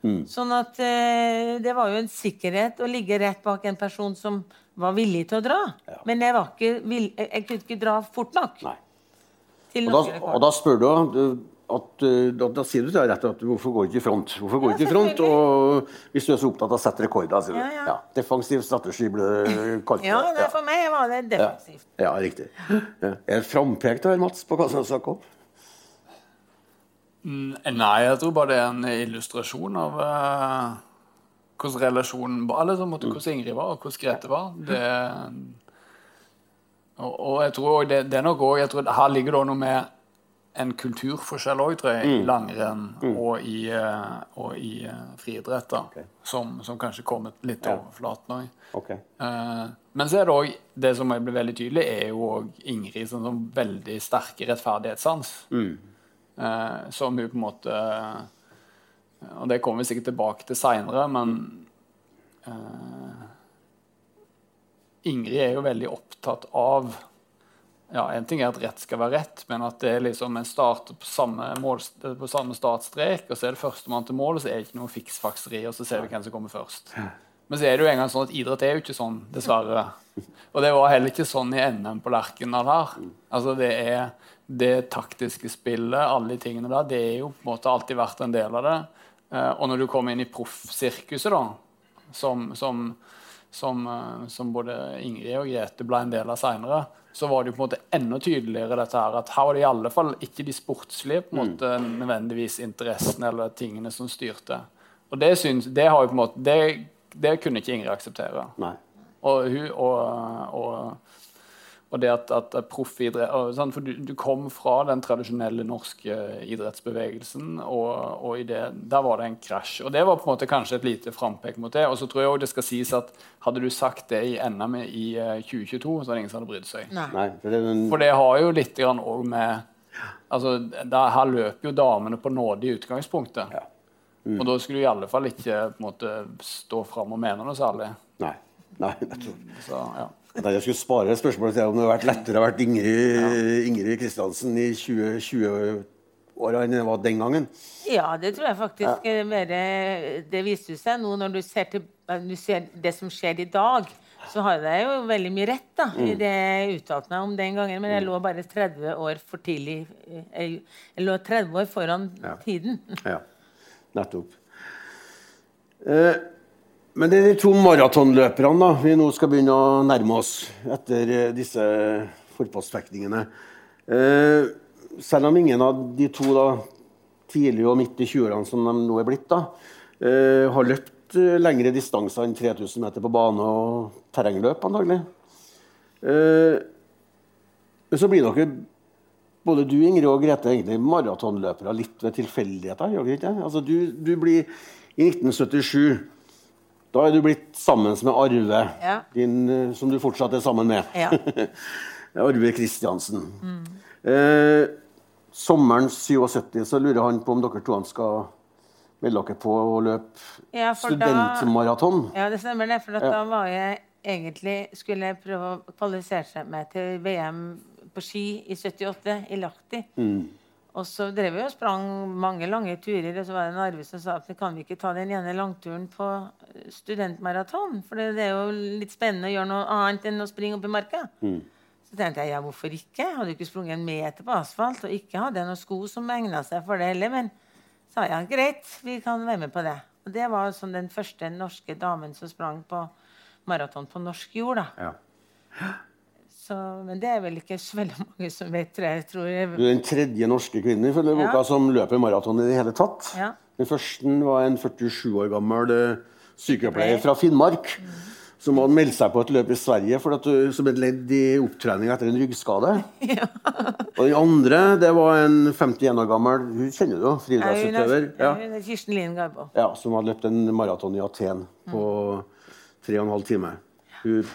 [SPEAKER 2] Mm,
[SPEAKER 4] Sånn at eh, det var jo en sikkerhet å ligge rett bak en person som var villig til å dra. Men jeg, var ikke vill, jeg, kunne ikke dra fort nok.
[SPEAKER 2] Nei.
[SPEAKER 4] Til
[SPEAKER 2] Og da, og da spør du du, at uh, da, da sier du til deg rett at hvorfor går du ikke i front? Hvorfor går du
[SPEAKER 4] Ja,
[SPEAKER 2] ikke i front? Og hvis du er så opptatt av å sette rekorder, sier du.
[SPEAKER 4] Ja, ja.
[SPEAKER 2] defensiv strategi ble det kalt.
[SPEAKER 4] Ja,
[SPEAKER 2] det.
[SPEAKER 4] for meg var det defensivt.
[SPEAKER 2] Ja, riktig. Ja. Er det frampekt her, Mats, på hva som snakker om?
[SPEAKER 3] Mm, Nei, jeg tror bare det er en illustrasjon av eh, hvordan relasjonen var. Eller så måtte, hvordan Ingrid var, og hvordan Grete var. Det, og, og jeg tror også det, det er nok også, jeg tror Her ligger det også noe med en kulturforskjell òg, tror jeg, i langrenn og i, eh, og i eh, friidrett. da, Som, som kanskje kommet litt til overflaten òg. Eh, men så er det òg Det som blir veldig tydelig, er jo òg Ingrid som, som veldig sterke rettferdighetssans. Som hun på en måte Og det kommer vi sikkert tilbake til seinere, men eh, Ingrid er jo veldig opptatt av ja, En ting er at rett skal være rett, men at det er liksom en start på samme, mål, på samme startstrek, og så er det førstemann til mål, og så er det ikke noe fiksfakseri, og så ser vi hvem som kommer først. Men så er det jo en gang sånn at idrett er jo ikke sånn, dessverre. Og det var heller ikke sånn i NM på Lerkendal her. Altså det er det taktiske spillet, alle de tingene der, det er jo på en måte alltid vært en del av det. Eh, og når du kommer inn i proffsirkuset, da, som, som, som, eh, som, både Ingrid og Grete ble en del av seinere, så var det jo på en måte enda tydeligere dette her, at her var det i alle fall ikke de sportslige på en måte, nødvendigvis interessene eller tingene som styrte. Og det, syns, det, har jo på en måte, det, det kunne ikke Ingrid akseptere.
[SPEAKER 2] Nei.
[SPEAKER 3] Og, hun, og, og, og det at, at proffidrett sånn, For du, du, kom fra den tradisjonelle norske idrettsbevegelsen, og, og det, der var det en krasj. Og det var på en måte kanskje et lite frampek mot det. Og så tror jeg også det skal sies at hadde du sagt det i NM i 2022, så hadde ingen som hadde brydd seg.
[SPEAKER 4] Nei.
[SPEAKER 2] for, det en...
[SPEAKER 3] for det har jo litt grann òg med altså, der, Her løper jo damene på nåde i utgangspunktet.
[SPEAKER 2] Ja. Mm.
[SPEAKER 3] Og da skulle du i alle fall ikke på en måte, stå fram og mene noe særlig.
[SPEAKER 2] Nei. Nei, nettopp.
[SPEAKER 3] Så, ja.
[SPEAKER 2] Jeg skulle spare spørsmålet til om det hadde vært lettere å ha vært Ingrid, ja. Ingrid Kristiansen i 2020-åra enn det var den gangen.
[SPEAKER 4] Ja, det tror jeg faktisk ja. mer Det viste seg nå når du ser, til, du ser, det som skjer i dag. Så har jeg jo veldig mye rett da, mm. i det jeg uttalte meg om den gangen. Men jeg mm. lå bare 30 år for tidlig. Jeg, jeg lå 30 år foran ja. tiden.
[SPEAKER 2] Ja, nettopp. Eh, men det er de to maratonløperne da, vi nå skal begynne å nærme oss etter eh, disse forpostfektningene. Eh, selv om ingen av de to da, tidlig og midt i 20-årene som de nå er blitt, da, eh, har løpt eh, lengre distanser enn 3000 meter på bane og terrengløp, antagelig. Eh, så blir dere, både du Ingrid og Grete, egentlig maratonløpere litt ved tilfeldigheter. Altså, du, du blir i 1977 da er du blitt sammen med Arve, ja. din, eh, som du fortsatt er sammen med. Ja. Arve Kristiansen. Mm. Eh, sommeren 77 så lurer han på om dere to skal melde dere på å løpe ja, studentmaraton.
[SPEAKER 4] Ja, det stemmer det. For da var jeg egentlig skulle jeg prøve å kvalifisere meg til VM på ski i 78 i Lahti. Mm. Og så drev vi og sprang mange lange turer, og så var det en Arve som sa at vi kan vi ikke ta den ene langturen på studentmaraton? For det, er jo litt spennende å gjøre noe annet enn å springe opp i marka. Mm. Så tenkte jeg ja, hvorfor ikke? Jeg hadde ikke sprunget en meter på asfalt, og ikke hadde jeg noen sko som egna seg for det heller. Men sa ja, greit, vi kan være med på det. Og det var sånn den første norske damen som sprang på maraton på norsk jord. da. Ja. Så, men det er vel ikke så veldig mange som vet. det. tror jeg.
[SPEAKER 2] Du er den tredje norske kvinnen ifølge boka som løper maraton i det hele tatt. Ja. Den første var en 47 år gammel uh, sykepleier fra Finnmark. Mm. Som hadde meldt seg på et løp i Sverige for at du, som et ledd i opptrening etter en ryggskade. Ja. og den andre det var en 51 år gammel hun kjenner du, friidrettsutøver.
[SPEAKER 4] Ja, er Kirsten Lien Garbo.
[SPEAKER 2] Ja, som hadde løpt en maraton i Aten på tre og en halv time. Hun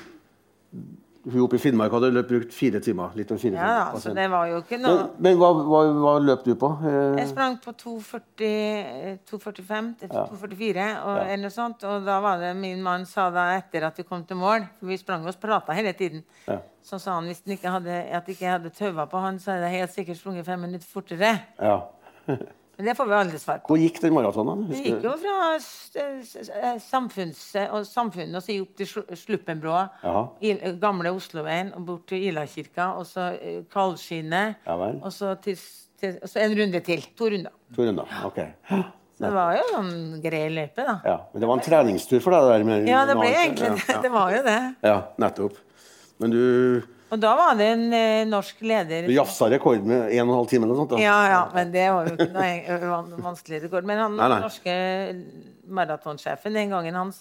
[SPEAKER 2] hun oppe i Finnmark hadde løpt brukt fire timer. litt over fire
[SPEAKER 4] ja, timer. Altså, det var jo ikke noe...
[SPEAKER 2] Men, men hva, hva, hva, løp du på?
[SPEAKER 4] Eh... Jeg sprang på 2.45 2.44 og, ja. noe sånt. Og da var det min mann sa da etter at vi kom til mål For vi sprang og prata hele tiden. Ja. Så sa han hvis han ikke hadde, at ikke hadde taua på han, så hadde jeg helt sikkert sprunget fem minutter fortere. Ja. Men det får vi aldri svar på.
[SPEAKER 2] Hvor gikk den maratonen?
[SPEAKER 4] Det gikk jo fra samfunnet og samfunnet og så opp til Sluppenbroa, gamle Osloveien, og bort til Ilakirka, og så eh, Kalvskinnet, ja, og, så til, til, og så en runde til. To runder.
[SPEAKER 2] To runder, ok.
[SPEAKER 4] Så det var jo en grei løype, da.
[SPEAKER 2] Ja, Men det var en treningstur for deg? der?
[SPEAKER 4] Med, ja, det ble egentlig. Ja, ja. Det var jo det.
[SPEAKER 2] Ja, nettopp. Men du
[SPEAKER 4] og da var det en eh, norsk leder
[SPEAKER 2] Du jafsa rekord med 1 12 timer eller noe sånt? Da.
[SPEAKER 4] Ja, ja, men det var jo ikke noe vanskelig rekord. Men han nei, nei. norske maratonsjefen den gangen han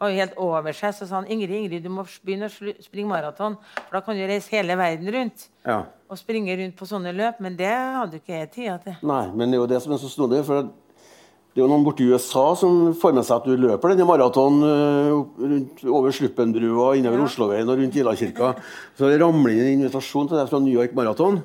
[SPEAKER 4] var jo helt over seg. Så sa han Ingrid, Ingrid, du må begynne å springe maraton. For da kan du reise hele verden rundt ja. og springe rundt på sånne løp. Men det hadde ikke jeg tid til.
[SPEAKER 2] Nei, men det er jo det som er så snodig. For det er jo noen borti USA som får med seg at du løper denne maratonen uh, over Sluppenbrua, innover ja. Osloveien og rundt Ilakirka. Så det ramler inn en invitasjon til deg fra New York Marathon.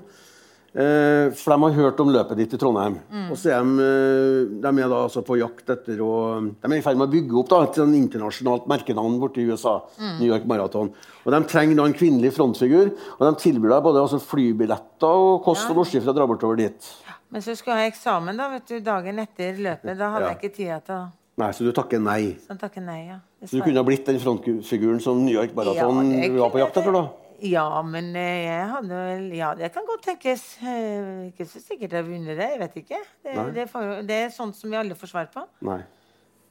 [SPEAKER 2] Uh, for de har hørt om løpet ditt i Trondheim. Mm. Og så er de, uh, de er da altså på jakt etter å De er i ferd med å bygge opp da, et sånn internasjonalt merkenavn borti USA. Mm. New York Marathon. Og De trenger da en kvinnelig frontfigur, og de tilbyr deg både altså, flybilletter og kost ja. og losji for å dra bortover dit.
[SPEAKER 4] Men så skulle jeg ha eksamen da, vet du, dagen etter løpet. Da hadde ja. jeg ikke tid til å
[SPEAKER 2] Nei, Så du takker nei.
[SPEAKER 4] Så han takker nei, ja.
[SPEAKER 2] Så du kunne ha blitt den frontfiguren som New York Marathon
[SPEAKER 4] Ja,
[SPEAKER 2] var på jakt etter, da?
[SPEAKER 4] Ja, men eh, jeg hadde vel Ja, det kan godt tenkes. Eh, Ikke så sikkert jeg vunnet det. Jeg vet ikke. Det, det, det er sånt som vi alle får svar på.
[SPEAKER 2] Nei.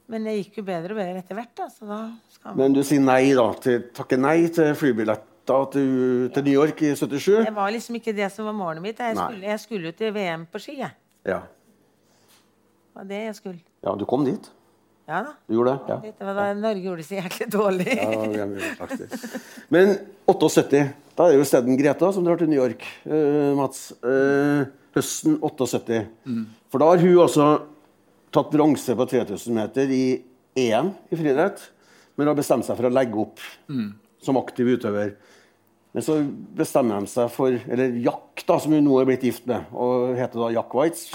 [SPEAKER 4] Men det gikk jo bedre og bedre etter hvert, da. Da skal
[SPEAKER 2] Men du sier nei, da. Til, takker nei til flybilletter til, til New York i 77?
[SPEAKER 4] Det var liksom ikke det som var målet mitt. Jeg skulle, jeg skulle jo til VM på ski. Jeg.
[SPEAKER 2] Ja.
[SPEAKER 4] Det var det jeg skulle.
[SPEAKER 2] ja, du kom dit.
[SPEAKER 4] Ja da.
[SPEAKER 2] Du gjorde det? Ja.
[SPEAKER 4] Det var da Norge gjorde det så jæklig dårlig.
[SPEAKER 2] Ja. Men 78, da er det jo stedet Greta som drar til New York. uh, Mats. Uh, høsten 78. For da har hun altså tatt bronse på 3000 meter i EM i friidrett, men har bestemt seg for å legge opp som aktiv utøver. Men så bestemmer de seg for Eller Jack, da, som hun nå er blitt gift med, og heter da Jack Waitz,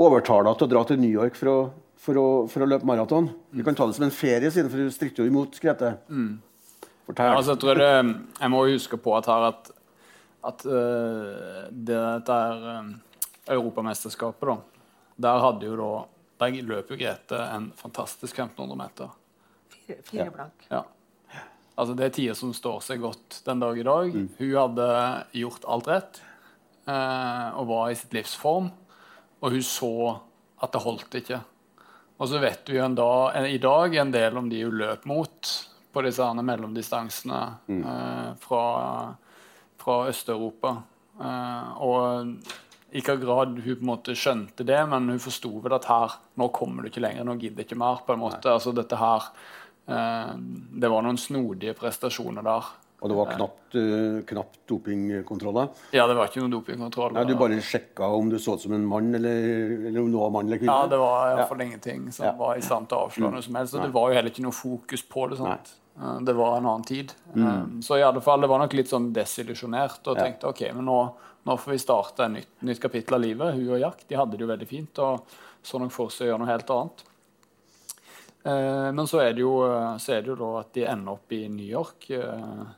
[SPEAKER 2] overtaler henne til å dra til New York for å, for å, for å løpe maraton. Vi kan ta det som en ferie, siden for hun stritter jo imot Grete. Fortell.
[SPEAKER 3] Altså, jeg, tror det, jeg må huske på at her at, at uh, det der uh, Europamesterskapet, da Der hadde jo da Der løp jo Grete en fantastisk 1500 meter.
[SPEAKER 4] Fire, fire blank.
[SPEAKER 3] Ja. Altså, det er tider som står seg godt den dag i dag. Hun hadde gjort alt rett eh, og var i sitt livs form. Og hun så at det holdt ikke. Og så vet vi jo en dag, en, i dag en del om de hun løp mot på disse mellomdistansene mellomdistansene eh, fra, fra Øst-Europa. Eh, og i hvilken grad hun på en måte skjønte det, men hun forsto vel at her, nå kommer du ikke lenger, nå gidder jeg ikke mer. på en måte. Altså dette her, Det var noen snodige prestasjoner der.
[SPEAKER 2] Og det var knapt, uh, knapt dopingkontroller.
[SPEAKER 3] Ja, det var ikke noen dopingkontroll.
[SPEAKER 2] Nei, du bare sjekka om du så ut som en mann, eller, eller om du var mann eller kvinne?
[SPEAKER 3] Ja, det var iallfall ingenting som
[SPEAKER 2] Ja.
[SPEAKER 3] var i stand til å avsløre noe som helst. Og det var jo heller ikke noe fokus på det. sant? Nei. Det var en annen tid. Mm. Så i alle fall, det var nok litt sånn desillusjonert og
[SPEAKER 2] Ja.
[SPEAKER 3] tenkte ok, men nå, nå får vi starte et nytt, nytt kapittel av livet. Hun og Jack de hadde det jo veldig fint og så nok for seg å gjøre noe helt annet. Eh, Men så er, det jo, så er det jo da at de ender opp i New York. eh,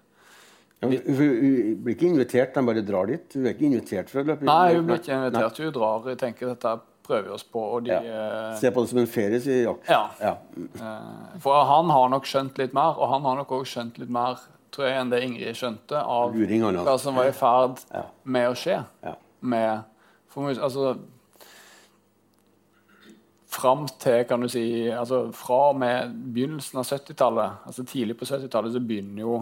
[SPEAKER 2] Ja, hun, blir ikke invitert, han bare drar dit? Hun er ikke invitert for å løpe?
[SPEAKER 3] Nei, hun blir ikke invitert. Hun drar. Jeg tenker dette prøver vi oss på. Og de, ja.
[SPEAKER 2] Se på det som en ferie, sier Jack.
[SPEAKER 3] Ja.
[SPEAKER 2] Ja.
[SPEAKER 3] Eh, For han har nok skjønt litt mer, og han har nok også skjønt litt mer tror jeg, enn det Ingrid skjønte, av hva som var i ferd med å skje.
[SPEAKER 2] Ja.
[SPEAKER 3] Med, for, altså, fram til, kan du si altså Fra og med begynnelsen av 70-tallet, altså tidlig på 70-tallet, så begynner jo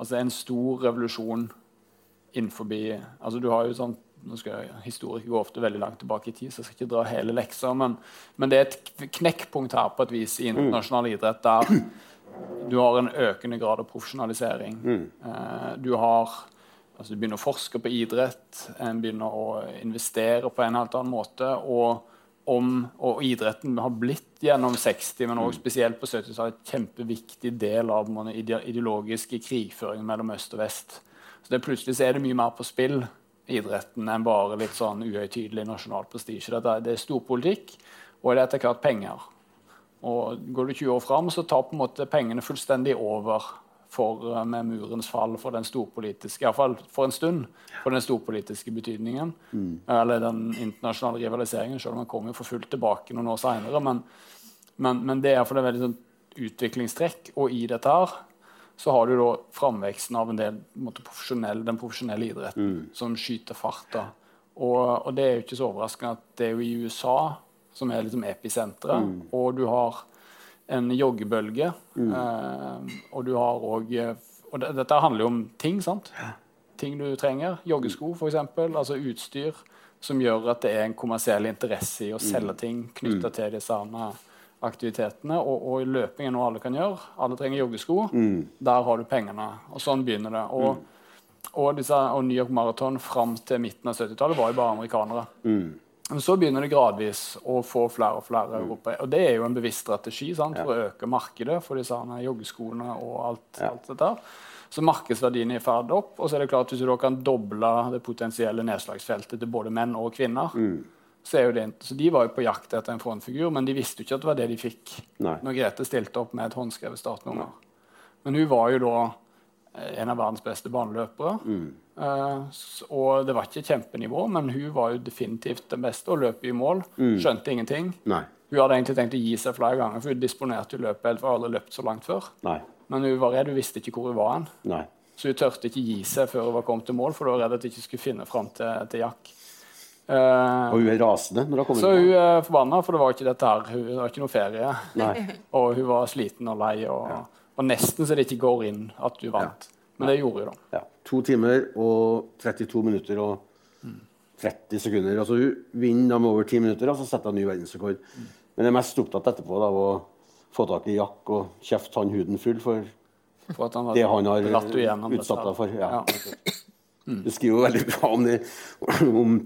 [SPEAKER 3] altså en stor revolusjon innenfor altså Du har jo sånn nå skal Historikere går ofte veldig langt tilbake i tid, så jeg skal ikke dra hele leksa, men, men det er et knekkpunkt her på et vis i internasjonal idrett der du har en økende grad av profesjonalisering. Eh, du har altså Du begynner å forske på idrett, en begynner å investere på en helt annen måte. Og, om, og idretten har blitt gjennom 60, men også spesielt på 70-tallet, en kjempeviktig del av den ideologiske krigføringen mellom øst og vest. Så det Plutselig så er det mye mer på spill i idretten enn bare litt sånn uhøytidelig nasjonal prestisje. Er- Det er storpolitikk, og det er etter hvert penger. Og Går du 20 år fram, så tar på en måte pengene fullstendig over for, eh, med murens fall for den storpolitiske, iallfall for en stund, for den storpolitiske betydningen. Eller den internasjonale rivaliseringen, selv om den kommer jo for fullt tilbake noen år seinere. Men, men, men det er iallfall et veldig sånn utviklingstrekk. Og i dette her så har du da framveksten av en del måte, profesjonell, den profesjonelle idretten som skyter fart. da. Og, og det er jo ikke så overraskende at det er jo i USA som er liksom episenteret. Og du har en joggebølge. Eh, og du har òg Og det, dette handler jo om ting, sant? Ting du trenger. Joggesko, f.eks. Altså utstyr som gjør at det er en kommersiell interesse i å selge ting knytta til disse aktivitetene. Og, og løping er noe alle kan gjøre. Alle trenger joggesko. Der har du pengene. Og sånn begynner det. Og, og, disse, og New York Marathon fram til midten av 70-tallet var jo bare amerikanere. Men så begynner det gradvis å få flere og flere europeiere. Og det er jo en bevisst strategi sant, for å øke markedet for disse joggeskoene og alt, alt dette. Så markedsverdien er i ferd opp, og så er det klart hvis du da kan doble det potensielle nedslagsfeltet til både menn og kvinner, så er jo det Så de var jo på jakt etter en frontfigur, men de visste jo ikke at det var det de fikk
[SPEAKER 2] Nei.
[SPEAKER 3] når Grete stilte opp med et håndskrevet startnummer. Men hun var jo da en av verdens beste baneløpere. Eh, s- og det var ikke kjempenivå, men hun var jo definitivt den beste og løp i mål. Skjønte ingenting.
[SPEAKER 2] Nei.
[SPEAKER 3] Hun hadde egentlig tenkt å gi seg flere ganger, for hun disponerte jo løpet helt, for hun hadde løpt så langt før.
[SPEAKER 2] Nei.
[SPEAKER 3] Men hun var redd, hun visste ikke hvor hun var hen.
[SPEAKER 2] Nei.
[SPEAKER 3] Så hun tørte ikke gi seg før hun var kommet til mål, for hun var redd at hun ikke skulle finne fram til, til Jack. Uh,
[SPEAKER 2] Og hun er rasende når hun kommer
[SPEAKER 3] så hun er forbanna, for det var ikke dette her. Hun, det var ikke noe ferie.
[SPEAKER 2] Nei.
[SPEAKER 3] Og hun var sliten og lei, og, og nesten så det ikke går inn at du vant. Men det gjorde jo da.
[SPEAKER 2] Ja. To timer og 32 minutter og 30 sekunder. Altså Hun vinner da med over 10 minutter, og så setter hun ny verdensrekord. Men jeg er mest opptatt etterpå av å få tak i Jack og kjefte han huden full for
[SPEAKER 3] For han
[SPEAKER 2] det han har utsatt deg for. Ja.
[SPEAKER 3] Ja.
[SPEAKER 2] Du skriver jo veldig bra om, det, om,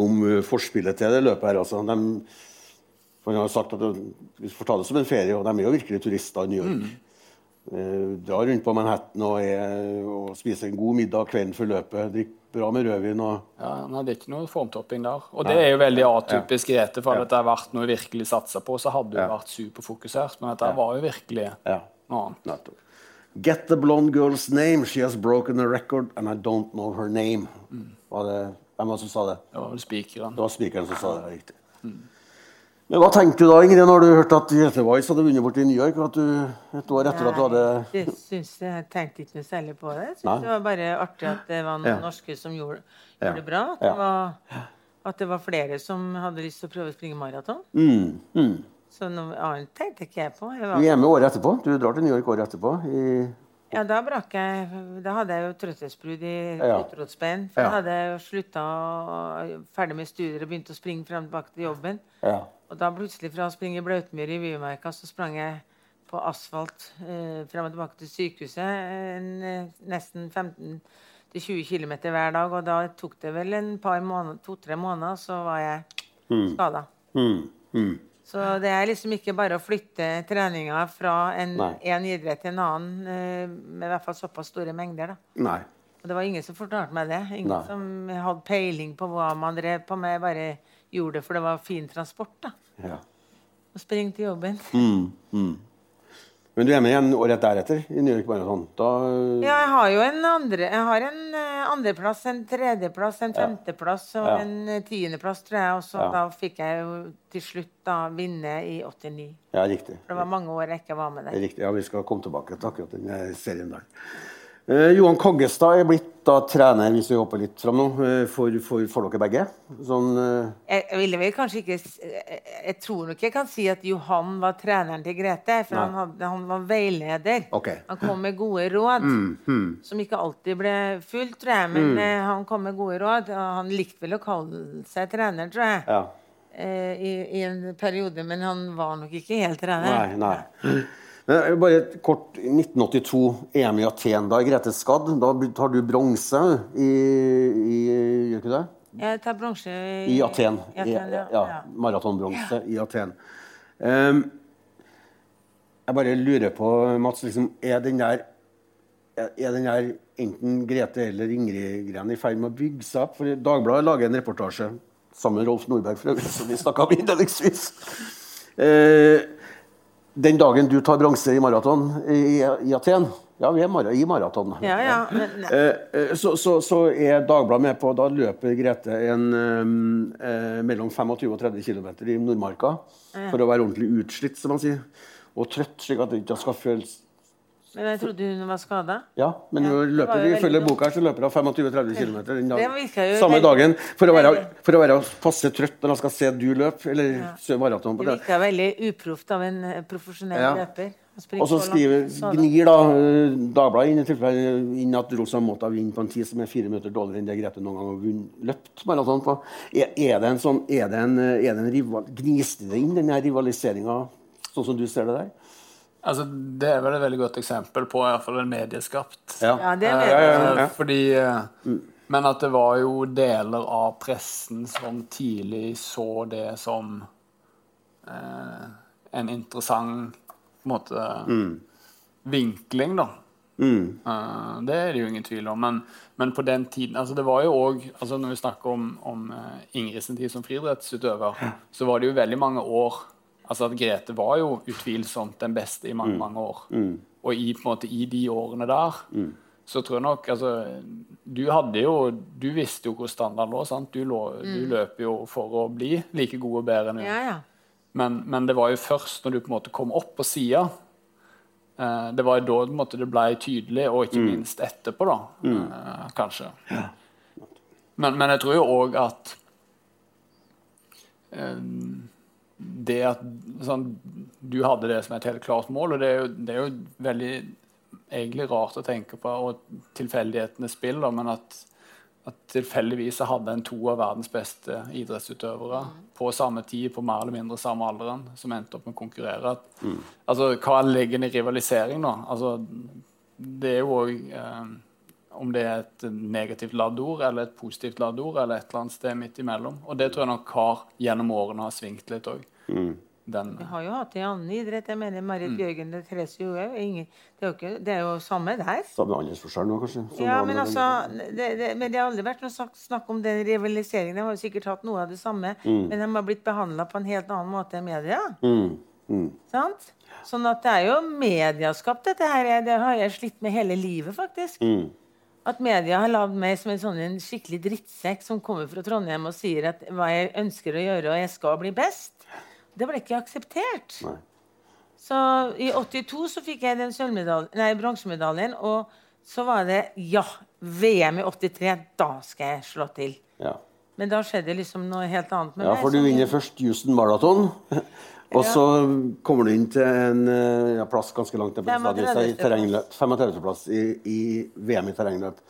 [SPEAKER 2] om uh, forspillet til det løpet her. Altså. De, for han har sagt at det- Vi får ta det som en ferie, og de er jo virkelig turister i New York. Eh, drar rundt på Manhattan og, er, og spiser en god middag kvelden før løpet. Drikker bra med rødvin. og
[SPEAKER 3] Ja, det er ikke noe formtopping der. Og det er jo veldig atypisk Grete. For det dette vært noe virkelig satsa på, så hadde hun
[SPEAKER 2] Ja.
[SPEAKER 3] vært superfokusert. Men dette var jo virkelig
[SPEAKER 2] ja.
[SPEAKER 3] noe annet.
[SPEAKER 2] Get the blonde girl's name. She has broken a record, and I don't know her name. Var det, hvem var det som sa det?
[SPEAKER 3] Det var vel spikeren.
[SPEAKER 2] Det var spikeren som sa det. riktig. Riktig. Men Hva tenkte du da, Ingrid, når du hørte at Grete Weiss hadde vunnet borti New York? At du, et år etter at du hadde
[SPEAKER 4] Nei, det synes jeg, jeg tenkte ikke noe særlig på det. Jeg synes det var bare artig at det var noen
[SPEAKER 2] Ja.
[SPEAKER 4] norske som gjorde,
[SPEAKER 2] Ja.
[SPEAKER 4] det bra. At det, var, at det var flere som hadde lyst til å prøve å springe maraton.
[SPEAKER 2] mm, mm.
[SPEAKER 4] Så noe annet tenkte ikke jeg på. Jeg
[SPEAKER 2] Du er hjemme året etterpå. Du drar til New York året etterpå. I,
[SPEAKER 4] ja, da brakk jeg Da hadde jeg jo trøtthetsbrudd i
[SPEAKER 2] Ja.
[SPEAKER 4] For
[SPEAKER 2] Ja.
[SPEAKER 4] da hadde jeg jo slutta ferdig med studier og begynt å springe frem og tilbake til jobben.
[SPEAKER 2] ja.
[SPEAKER 4] Og da plutselig fra å springe i blautmyr i Bymarka, så sprang jeg på asfalt eh, frem og tilbake til sykehuset en, eh, nesten 15-20 km hver dag. Og da tok det vel en par måneder, to-tre måneder, så var jeg skada.
[SPEAKER 2] Mm, mm.
[SPEAKER 4] Så det er liksom ikke bare å flytte treninga fra en, en idrett til en annen eh, med i hvert fall såpass store mengder. da.
[SPEAKER 2] Nei.
[SPEAKER 4] Og det var ingen som fortalte meg det. Ingen
[SPEAKER 2] Nei.
[SPEAKER 4] som hadde peiling på hva man drev på med. Bare gjorde det for det var fin transport. da.
[SPEAKER 2] Ja.
[SPEAKER 4] Og springe til jobben.
[SPEAKER 2] Mm, mm. Men du er med igjen året deretter i New York Marathon. Da
[SPEAKER 4] Ja, jeg har jo en andre Jeg har en eh, andreplass, en tredjeplass, en femteplass og
[SPEAKER 2] Ja.
[SPEAKER 4] en eh, tiendeplass, tror jeg. Og så
[SPEAKER 2] Ja.
[SPEAKER 4] da fikk jeg jo til slutt da vinne i 89.
[SPEAKER 2] Ja, riktig.
[SPEAKER 4] For det var mange år jeg ikke var med der.
[SPEAKER 2] Riktig, ja, Vi skal komme tilbake til akkurat den serien der. Eh, Johan Koggestad er blitt da trener, hvis vi hopper litt fram nå, eh, for, for, for dere begge. Sånn, eh,
[SPEAKER 4] Jeg, ville vel kanskje ikke Jeg, jeg tror nok jeg kan si at Johan var treneren til Grete. For han, hadde, han var veileder.
[SPEAKER 2] Okay.
[SPEAKER 4] Han kom med gode råd. Som ikke alltid ble fulgt, tror jeg. Men mm. han kom med gode råd. Og han likte vel å kalle seg trener, tror jeg.
[SPEAKER 2] ja.
[SPEAKER 4] eh, i, i en periode, men han var nok ikke helt trener.
[SPEAKER 2] Nei, nei. Men bare kort 1982, EM i Aten. Da er Grete skadd. Da tar du bronse i, i Gjør ikke det?
[SPEAKER 4] Jeg tar bronse
[SPEAKER 2] I Aten.
[SPEAKER 4] I Aten, ja.
[SPEAKER 2] ja,
[SPEAKER 4] ja.
[SPEAKER 2] Maratonbronse i Aten. Um, jeg bare lurer på, Mats, liksom, er den der er den der enten Grete eller Ingrid-greien i ferd med å bygge seg opp? For Dagbladet lager en reportasje sammen med Rolf Nordberg, for øvrig, som vi snakka om innledningsvis. Eh, den dagen du tar bronse i maraton i, i Aten Ja, vi er i maraton.
[SPEAKER 4] Ja, ja,
[SPEAKER 2] Eh, eh, så, så, så er Dagbladet med på Da løper Grete en eh, eh, mellom 25 og 30 km i Nordmarka for å være ordentlig utslitt, som man sier. Og trøtt, slik at det ikke skal føles
[SPEAKER 4] Men jeg trodde hun var skada.
[SPEAKER 2] Ja, men
[SPEAKER 4] Ja,
[SPEAKER 2] løper, ifølge boka her så løper hun 25-30 km den dagen. Samme dagen. For å, være, for å være passe trøtt når hun skal se du løpe, eller ja. maraton på
[SPEAKER 4] Det virka veldig uproft av en eh, profesjonell
[SPEAKER 2] Ja.
[SPEAKER 4] løper.
[SPEAKER 2] Og så skriver, gnir da eh, Dagbladet inn i tilfelle inn at Rosa måtte ha vunnet på en tid som er fire minutter dårligere enn det Grete noen gang har løpt maraton på. Er, er det en sånn er det en, eh, er det en rival, Gniste det inn, den rivaliseringa, sånn som du ser det der?
[SPEAKER 3] Altså, det er vel et veldig godt eksempel på i hvert fall en medieskapt.
[SPEAKER 4] Ja, det vet
[SPEAKER 3] Eh,
[SPEAKER 2] ja, ja.
[SPEAKER 3] Fordi eh, Men at det var jo deler av pressen som tidlig så det som eh, en interessant på en måte vinkling, da.
[SPEAKER 2] Mm.
[SPEAKER 3] Eh, det er det jo ingen tvil om. Men, men på den tiden altså Det var jo òg altså Når vi snakker om, om eh, Ingrid sin tid som friidrettsutøver, så var det jo veldig mange år Altså at Grete var jo utvilsomt den beste i mange, mange år. Og i, på en måte, i de årene der så tror jeg nok altså, Du hadde jo Du visste jo hvor standarden lå. sant? Du, lå, du løp jo for å bli like god og bedre enn hun.
[SPEAKER 4] Ja, ja.
[SPEAKER 3] Men, men det var jo først når du på en måte kom opp på sida eh, Det var jo da på en måte, det ble tydelig, og ikke minst etterpå, da, eh, kanskje. Men, men jeg tror jo òg at eh, det at sånn, du hadde det som et helt klart mål, og det er jo, det er jo veldig egentlig rart å tenke på, og tilfeldighetenes spill, da, men at, at tilfeldigvis så hadde en to av verdens beste idrettsutøvere på samme tid, på mer eller mindre samme alderen, som endte opp med å konkurrere. At, altså, hva ligger inn i rivalisering, da? Altså, det er jo òg eh, om det er et negativt ladd ord eller et positivt ladd ord, eller et eller annet sted midt imellom. Og det tror jeg nok har gjennom årene har svingt litt òg. Den
[SPEAKER 4] Vi har jo hatt det i annen idrett. Jeg mener Marit
[SPEAKER 2] Mm.
[SPEAKER 4] Bjørgen det Therese Johaug. jo Det det er jo samme der.
[SPEAKER 2] Samme aldersforskjell nå, kanskje?
[SPEAKER 4] Ja, men altså det, det, Men det har aldri vært noe snakk, snakk om den rivaliseringen. De har jo sikkert hatt noe av det samme,
[SPEAKER 2] Mm.
[SPEAKER 4] men de har blitt behandla på en helt annen måte enn media.
[SPEAKER 2] Mm, mm.
[SPEAKER 4] Sant? Sånn at det er jo mediaskapt, dette her. Det har jeg slitt med hele livet, faktisk.
[SPEAKER 2] Mm.
[SPEAKER 4] At media har lagd meg som en sånn en skikkelig drittsekk som kommer fra Trondheim og sier at hva jeg ønsker å gjøre, og jeg skal bli best. Det ble ikke akseptert.
[SPEAKER 2] Nei.
[SPEAKER 4] Så i 82 så fikk jeg den nei, bronsemedaljen, og så var det ja, VM i 83, da skal jeg slå til.
[SPEAKER 2] Ja.
[SPEAKER 4] Men da skjedde liksom noe helt annet med
[SPEAKER 2] ja,
[SPEAKER 4] meg.
[SPEAKER 2] for du vinner først Houston Marathon. Og så kommer du inn til en eh, ja, plass ganske langt ned på
[SPEAKER 4] 35.
[SPEAKER 2] stadiet, i terrengløp. 35. plass i, i VM i terrengløp.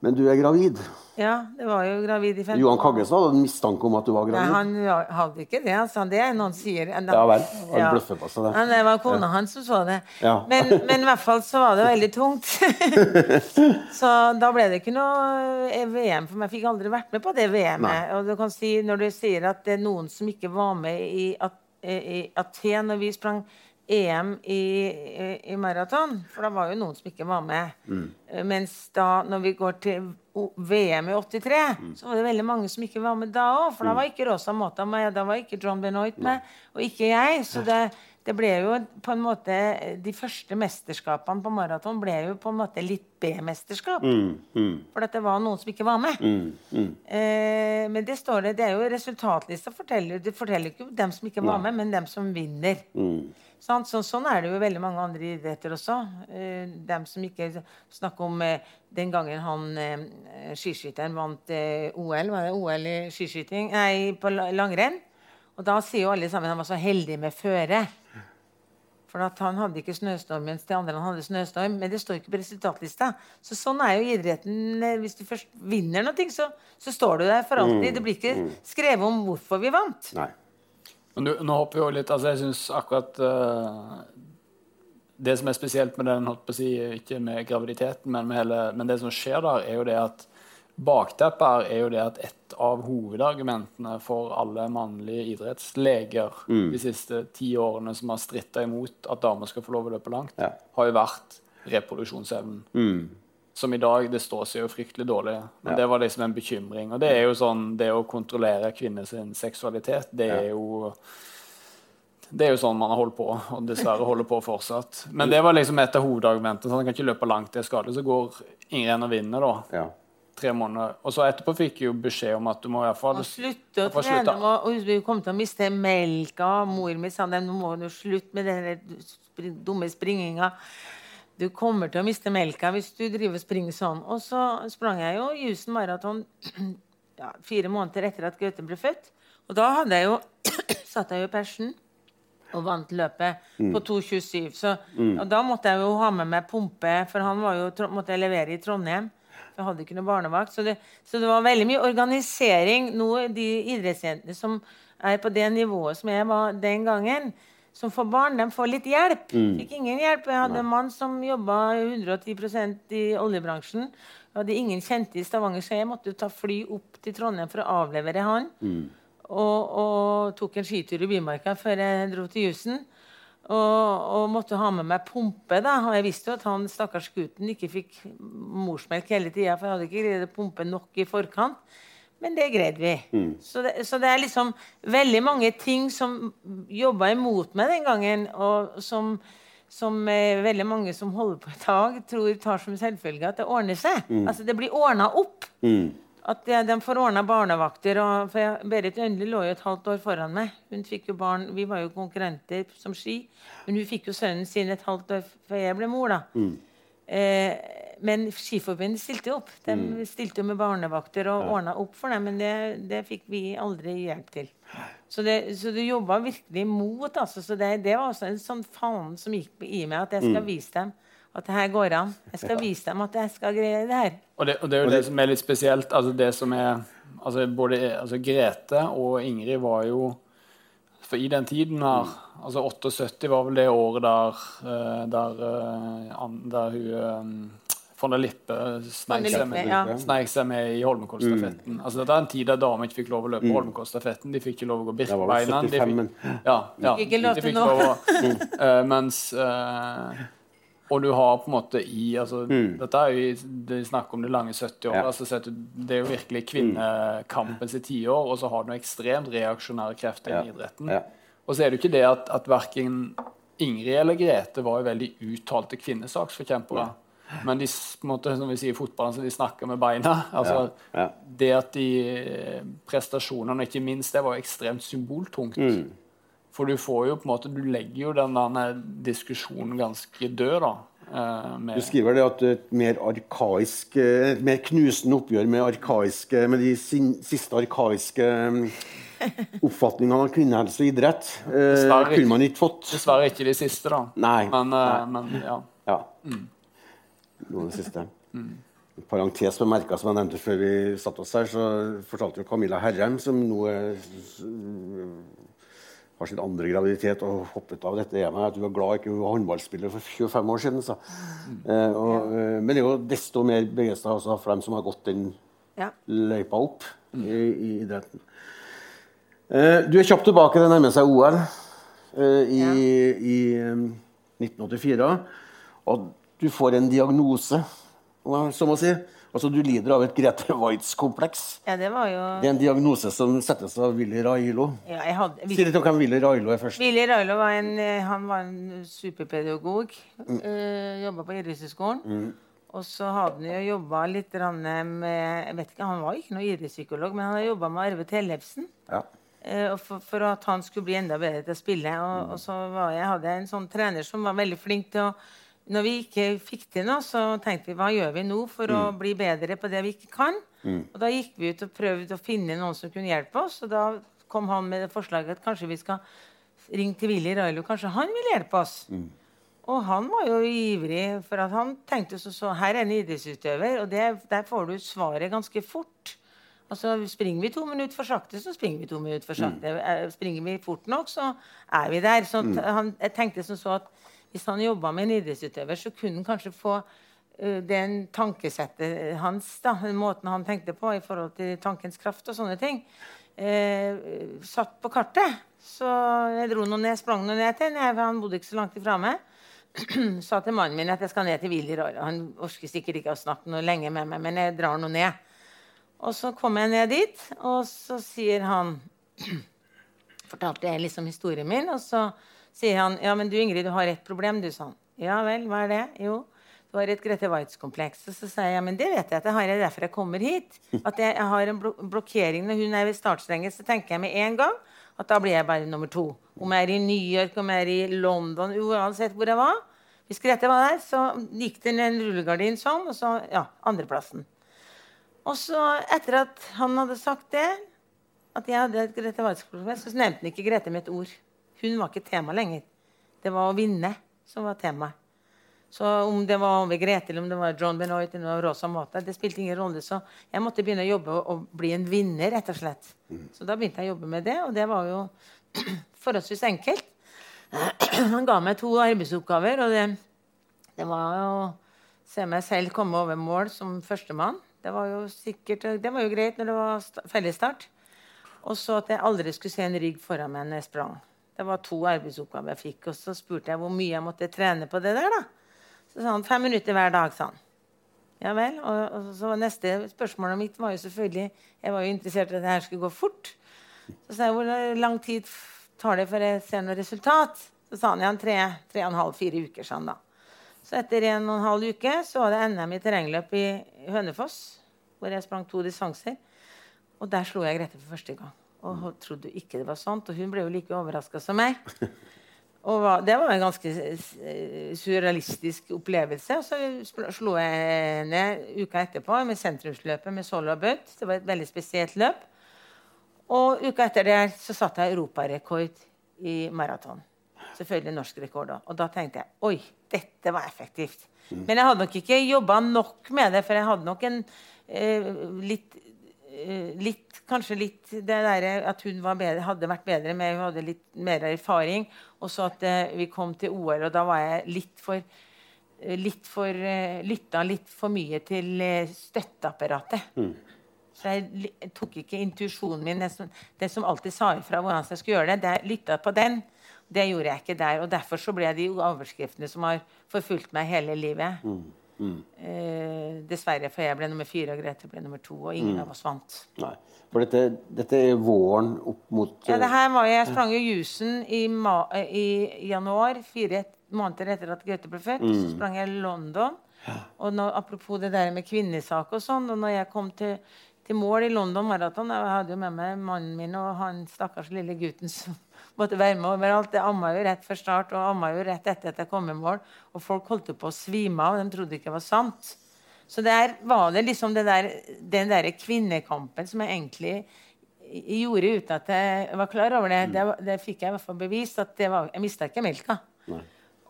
[SPEAKER 2] Men du er gravid.
[SPEAKER 4] Ja, det var jo gravid i 15
[SPEAKER 2] Johan Kaggestad hadde en mistanke om at du var gravid.
[SPEAKER 4] Nei, han hadde ikke det. Altså. Det er noen sier.
[SPEAKER 2] Ja vel. Han bløffer på seg det.
[SPEAKER 4] Men det var kona hans som så det.
[SPEAKER 2] Ja.
[SPEAKER 4] Men, men i hvert fall så var det veldig tungt. så da ble det ikke noe eh, VM for meg. Jeg fikk aldri vært med på det VM-et. Og du kan si, når du sier at det er noen som ikke var med i, At- i Aten når vi sprang EM i, i, maraton, for da var jo noen som ikke var med.
[SPEAKER 2] Mm.
[SPEAKER 4] Eh, Mens da, når vi går til VM i 83,
[SPEAKER 2] Mm.
[SPEAKER 4] så var det veldig mange som ikke var med da òg. For da var ikke Rosa Mota med, da var ikke John Benoit med, og ikke jeg. Så det, det ble jo på en måte De første mesterskapene på maraton ble jo på en måte litt B-mesterskap.
[SPEAKER 2] Mm, mm,
[SPEAKER 4] For at det var noen som ikke var med.
[SPEAKER 2] mm, mm.
[SPEAKER 4] Eh, men det står det, det er jo resultatlista forteller, det forteller ikke dem som ikke var med, men dem som vinner.
[SPEAKER 2] Mm.
[SPEAKER 4] Sant? Så, sånn er det jo veldig mange andre idretter også. Eh, dem som ikke snakker om eh, den gangen han eh, skiskytteren vant eh, OL, var det OL i skiskyting? Nei, på langrenn. Og da sier jo alle sammen at han var så heldig med føre. For at han hadde ikke snøstorm mens de andre hadde snøstorm. Men det står ikke på resultatlista. Så sånn er jo idretten. eh, Hvis du først vinner noe, så, så står du der for alltid. Det blir ikke skrevet om hvorfor vi vant.
[SPEAKER 2] Nei.
[SPEAKER 3] Nå, nå hopper vi jo litt altså Jeg syns akkurat uh, Det som er spesielt med den, holdt på å si, ikke med graviditeten, men, med hele, men det som skjer der, er jo det at Bakteppet her er jo det at et av hovedargumentene for alle mannlige idrettsleger de siste ti årene som har stritta imot at damer skal få lov å løpe langt,
[SPEAKER 2] Ja.
[SPEAKER 3] har jo vært reproduksjonsevnen.
[SPEAKER 2] Mm.
[SPEAKER 3] Som i dag, det står seg jo fryktelig dårlig. Men
[SPEAKER 2] Ja.
[SPEAKER 3] det var liksom en bekymring. Og det er jo sånn, det å kontrollere kvinners seksualitet, det er jo det er jo sånn man har holdt på, og dessverre holder på fortsatt. Men det var liksom et av hovedargumentene. Sånn, han kan ikke løpe langt, det er skadelig. Så går Ingrid og vinner, da.
[SPEAKER 2] Ja.
[SPEAKER 3] Tre måneder. Og så etterpå fikk jeg jo beskjed om at du må i hvert fall
[SPEAKER 4] slutte å trene.
[SPEAKER 3] slutte?
[SPEAKER 4] Og, og vi kom til å miste melka. Mor mi sa nå må du slutte med den dumme springinga. Du kommer til å miste melka hvis du driver og springer sånn. Og så sprang jeg jo Houston Marathon ja, fire måneder etter at Gaute ble født. Og da hadde jeg jo satt jeg jo i persen og vant løpet på 2,27. Så, og da måtte jeg jo ha med meg pumpe, for han var jo, måtte jeg levere i Trondheim. Jeg hadde ikke noe barnevakt. Så det, så det var veldig mye organisering. Noe de idrettsjentene som er på det nivået som jeg var den gangen, som får barn, de får litt hjelp. Fikk ingen hjelp. Jeg hadde en mann som jobba 110% i oljebransjen. Jeg hadde ingen kjente i Stavanger, så jeg måtte ta fly opp til Trondheim for å avlevere han. Og, og tok en skitur i Bymarka før jeg dro til Jussen. Og, og måtte ha med meg pumpe. da, Og jeg visste jo at han stakkars gutten ikke fikk morsmelk hele tida, for jeg hadde ikke greid å pumpe nok i forkant. Men det greide vi. Så, det, så det er liksom veldig mange ting som jobba imot meg den gangen, og som, som eh, veldig mange som holder på i dag, tror tar som selvfølge at det ordner seg. Altså Det blir ordna opp.
[SPEAKER 2] Mm.
[SPEAKER 4] At de, får ordna barnevakter. Og, for jeg, Berit Ønli lå jo et halvt år foran meg. Hun fikk jo barn, Vi var jo konkurrenter som ski. Men hun fikk jo sønnen sin et halvt år før jeg ble mor. da. Eh, men Skiforbundet stilte jo opp. De stilte jo med barnevakter og ja. ordna opp for dem. Men det, det, fikk vi aldri hjelp til. Så, det, så du jobba virkelig mot. Altså. Så det, det, var også en sånn faen som gikk i meg, at jeg skal vise dem at det her går an. Jeg skal vise dem at jeg skal greie det her.
[SPEAKER 3] Og det, og det er jo det som er litt spesielt. altså det som er, altså Både altså Grete og Ingrid var jo For i den tiden her altså 78 var vel det året der, eh, der, eh, der hun von der Lippe sneik seg, med, ja. seg med i Holmenkollstafetten. Mm. Altså, dette er en tid der damer ikke fikk lov å løpe mm. Holmenkollstafetten. De fikk ikke lov å gå Birkebeina. De fikk, ja, ja,
[SPEAKER 4] ikke lov til nå.
[SPEAKER 3] uh, mens uh, og du har på en måte i altså, mm. Dette er jo det snakk om det lange 70-året. Ja. Altså, det er jo virkelig kvinnekampens i tiår, og så har du noen ekstremt reaksjonære krefter ja. i idretten. Ja. Og så er det jo ikke det at, at verken Ingrid eller Grete var jo veldig uttalte kvinnesaksforkjempere. Men de, på en måte, som vi sier i fotballen, så de snakker med beina. Altså. Det at de prestasjonene, prestasjonene, ikke minst, det var ekstremt symboltungt. Mm. For du får jo på en måte, du legger jo den diskusjonen ganske død, da.
[SPEAKER 2] Eh, med... Du skriver det at et mer arkaisk, et eh, mer knusende oppgjør med, arkaiske, med de siste arkaiske oppfatningene av kvinnehelse og idrett eh, kunne man ikke fått.
[SPEAKER 3] Dessverre ikke de siste, da.
[SPEAKER 2] Nei.
[SPEAKER 3] Men,
[SPEAKER 2] Nei.
[SPEAKER 3] men ja.
[SPEAKER 2] ja. Mm noe det siste. Mm. En parentes bemerka som jeg nevnte før vi satte oss her, så fortalte jo Camilla Herrem, som nå er, har sin andre graviditet og hoppet av dette hjemmet. at hun var glad ikke hun var håndballspiller for 25 år siden. Mm. Eh, og, ja. men det er jo desto mer begeistra for dem som har gått den ja. løypa opp mm. i, i, idretten. Eh, du er kjapt tilbake, det nærmer seg OL eh, i, ja. i 1984. Eh, og du får en diagnose, som å si. Altså, Du lider av et Grete Waitz-kompleks.
[SPEAKER 4] Ja, Det var jo...
[SPEAKER 2] Det er en diagnose som settes av Willy Railo.
[SPEAKER 4] Ja, jeg hadde...
[SPEAKER 2] Si litt om hvem Willy Railo er først.
[SPEAKER 4] Willy Railo var en, eh, han var en superpedagog. Mm. Uh, eh, Jobba på idrettshøyskolen. Mm. Og så hadde han jo jobba litt med jeg vet ikke, Han var ikke noen idrettspsykolog, men han hadde jobba med Arve Tellefsen. Ja. Uh, for, for, at han skulle bli enda bedre til å spille. Og, mm. og så var jeg, hadde jeg en sånn trener som var veldig flink til å når vi ikke fikk til noe, så tenkte vi hva gjør vi nå for mm. å bli bedre på det vi ikke kan? Mm. Og Da gikk vi ut og prøvde å finne noen som kunne hjelpe oss. Og da kom han med det forslaget at kanskje vi skal ringe til Willy Railo. Kanskje han vil hjelpe oss. Mm. Og han var jo ivrig, for at han tenkte så, så her er en idrettsutøver, og det, der får du svaret ganske fort. Altså, Springer vi to minutter for sakte, så springer vi to minutter for sakte. Mm. Springer vi fort nok, så er vi der. Så mm. han, jeg tenkte som så at hvis han jobba med en idrettsutøver, så kunne han kanskje få uh, den tankesettet hans, da, måten han tenkte på i forhold til tankens kraft og sånne ting, uh, satt på kartet. Så jeg dro noe ned, sprang noe ned til ham. Han bodde ikke så langt ifra meg. sa til mannen min at jeg skal ned til Royal. Han orker sikkert ikke å snakke noe lenge med meg, men jeg drar noe ned. Og så kom jeg ned dit, og så sier han Fortalte jeg liksom historien min, og så sier han ja, men du Ingrid, du har et problem. du, sånn. Ja vel, hva er det? Jo, du har et Grete Waitz-kompleks. Og så sier jeg ja, men det vet jeg at jeg har jeg derfor jeg kommer hit. At jeg har en blokkering når hun er ved startstrengen, så tenker jeg med en gang at da blir jeg bare nummer to. Om jeg er i New York, om jeg er i London, uansett hvor jeg var. Hvis Grete var der, så gikk det ned en rullegardin sånn, og så ja, andreplassen. Og så, etter at han hadde sagt det, at jeg hadde et Grete Waitz-kompleks, så nevnte han ikke Grete med et ord. Hun var ikke tema lenger. Det var å vinne som var temaet. Så om det var Ove Grete eller om det var John Benoit eller Rosa Mata, det spilte ingen rolle. Så jeg måtte begynne å jobbe og bli en vinner, rett og slett. Mm. Så da begynte jeg å jobbe med det, og det var jo forholdsvis enkelt. Han ga meg to arbeidsoppgaver, og det, det var å se meg selv komme over mål som førstemann. Det var jo sikkert, det var jo greit når det var fellesstart. Og så at jeg aldri skulle se en rygg foran meg når jeg sprang. Det var to arbeidsoppgaver jeg fikk. Og så spurte jeg hvor mye jeg måtte trene på det der. da. Så sa han fem minutter hver dag. sa han. Ja vel. Og, og så neste spørsmål mitt var jo selvfølgelig Jeg var jo interessert i at det her skulle gå fort. Så sa jeg hvor lang tid tar det før jeg ser noe resultat? Så sa han igjen tre, tre og en halv, fire uker. sa han da. Så etter en og en halv uke så var det NM i terrengløp i Hønefoss. hvor jeg sprang to distanser. Og der slo jeg Grete for første gang. Og hun trodde ikke det var sant. Og hun ble jo like overraska som meg. Og det var en ganske eh, surrealistisk opplevelse. Og så slo jeg ned uka etterpå med sentrumsløpet med solo og bøtt. Det var et veldig spesielt løp. Og uka etter det så satte jeg europarekord i maraton. Selvfølgelig norsk rekord òg. Og da tenkte jeg oi, dette var effektivt. Men jeg hadde nok ikke jobba nok med det, for jeg hadde nok en eh, litt litt, Kanskje litt det der at hun var bedre, hadde vært bedre med hun hadde litt mer erfaring. Og så at eh, vi kom til OL, og da var jeg litt for eh, litt for eh, Lytta litt for mye til eh, støtteapparatet. Så jeg, tok ikke intuisjonen min, det som, det som alltid sa ifra hvordan jeg skulle gjøre det. det lytta på den. Det gjorde jeg ikke der. Og derfor så ble de overskriftene som har forfulgt meg hele livet. Eh, dessverre, for jeg ble nummer fire, og Grete ble nummer to, og ingen av oss vant.
[SPEAKER 2] Nei. For dette, dette er våren opp mot
[SPEAKER 4] Ja, det
[SPEAKER 2] eh,
[SPEAKER 4] her var Jeg sprang jo jusen i, eh, i januar, fire et- måneder etter at Grete ble født. Så sprang jeg London. Og nå, apropos det der med kvinnesak og sånn, og når jeg kom til, til mål i London Marathon Jeg hadde jo med meg mannen min og han stakkars lille gutten som måtte være med overalt. Jeg amma jo rett før start og amma jo rett etter at jeg kom i mål. Og folk holdt på å svime av. De trodde ikke det var sant. Så der var det liksom det der, den der kvinnekampen som jeg egentlig gjorde uten at jeg var klar over det. Det, det fikk jeg i hvert fall bevist. at det var, Jeg mista ikke melka.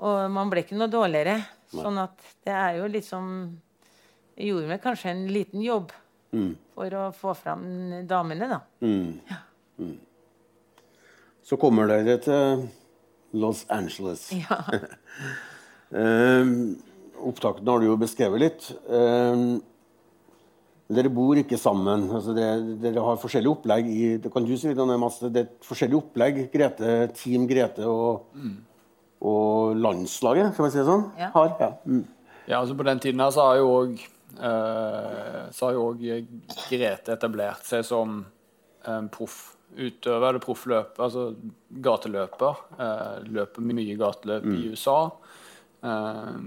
[SPEAKER 4] Og man ble ikke noe dårligere. Sånn at det er jo liksom Jeg gjorde meg kanskje en liten jobb for å få fram damene, da.
[SPEAKER 2] mm. Så kommer dere til Los Angeles.
[SPEAKER 4] Ja.
[SPEAKER 2] eh, opptakene har du jo beskrevet litt. Eh, dere bor ikke sammen. Altså det, dere har forskjellige opplegg i det kan du si litt om det, er et forskjellig opplegg. Grete, Team Grete og, og landslaget, kan man si det sånn?
[SPEAKER 4] Ja.
[SPEAKER 2] Har. Ja. Mm.
[SPEAKER 3] Ja, altså På den tiden her så har jo òg så har jo òg Grete etablert seg som en proff utøver, eller proffløper, altså gateløper. Eh, løper mye gateløp i USA. Eh,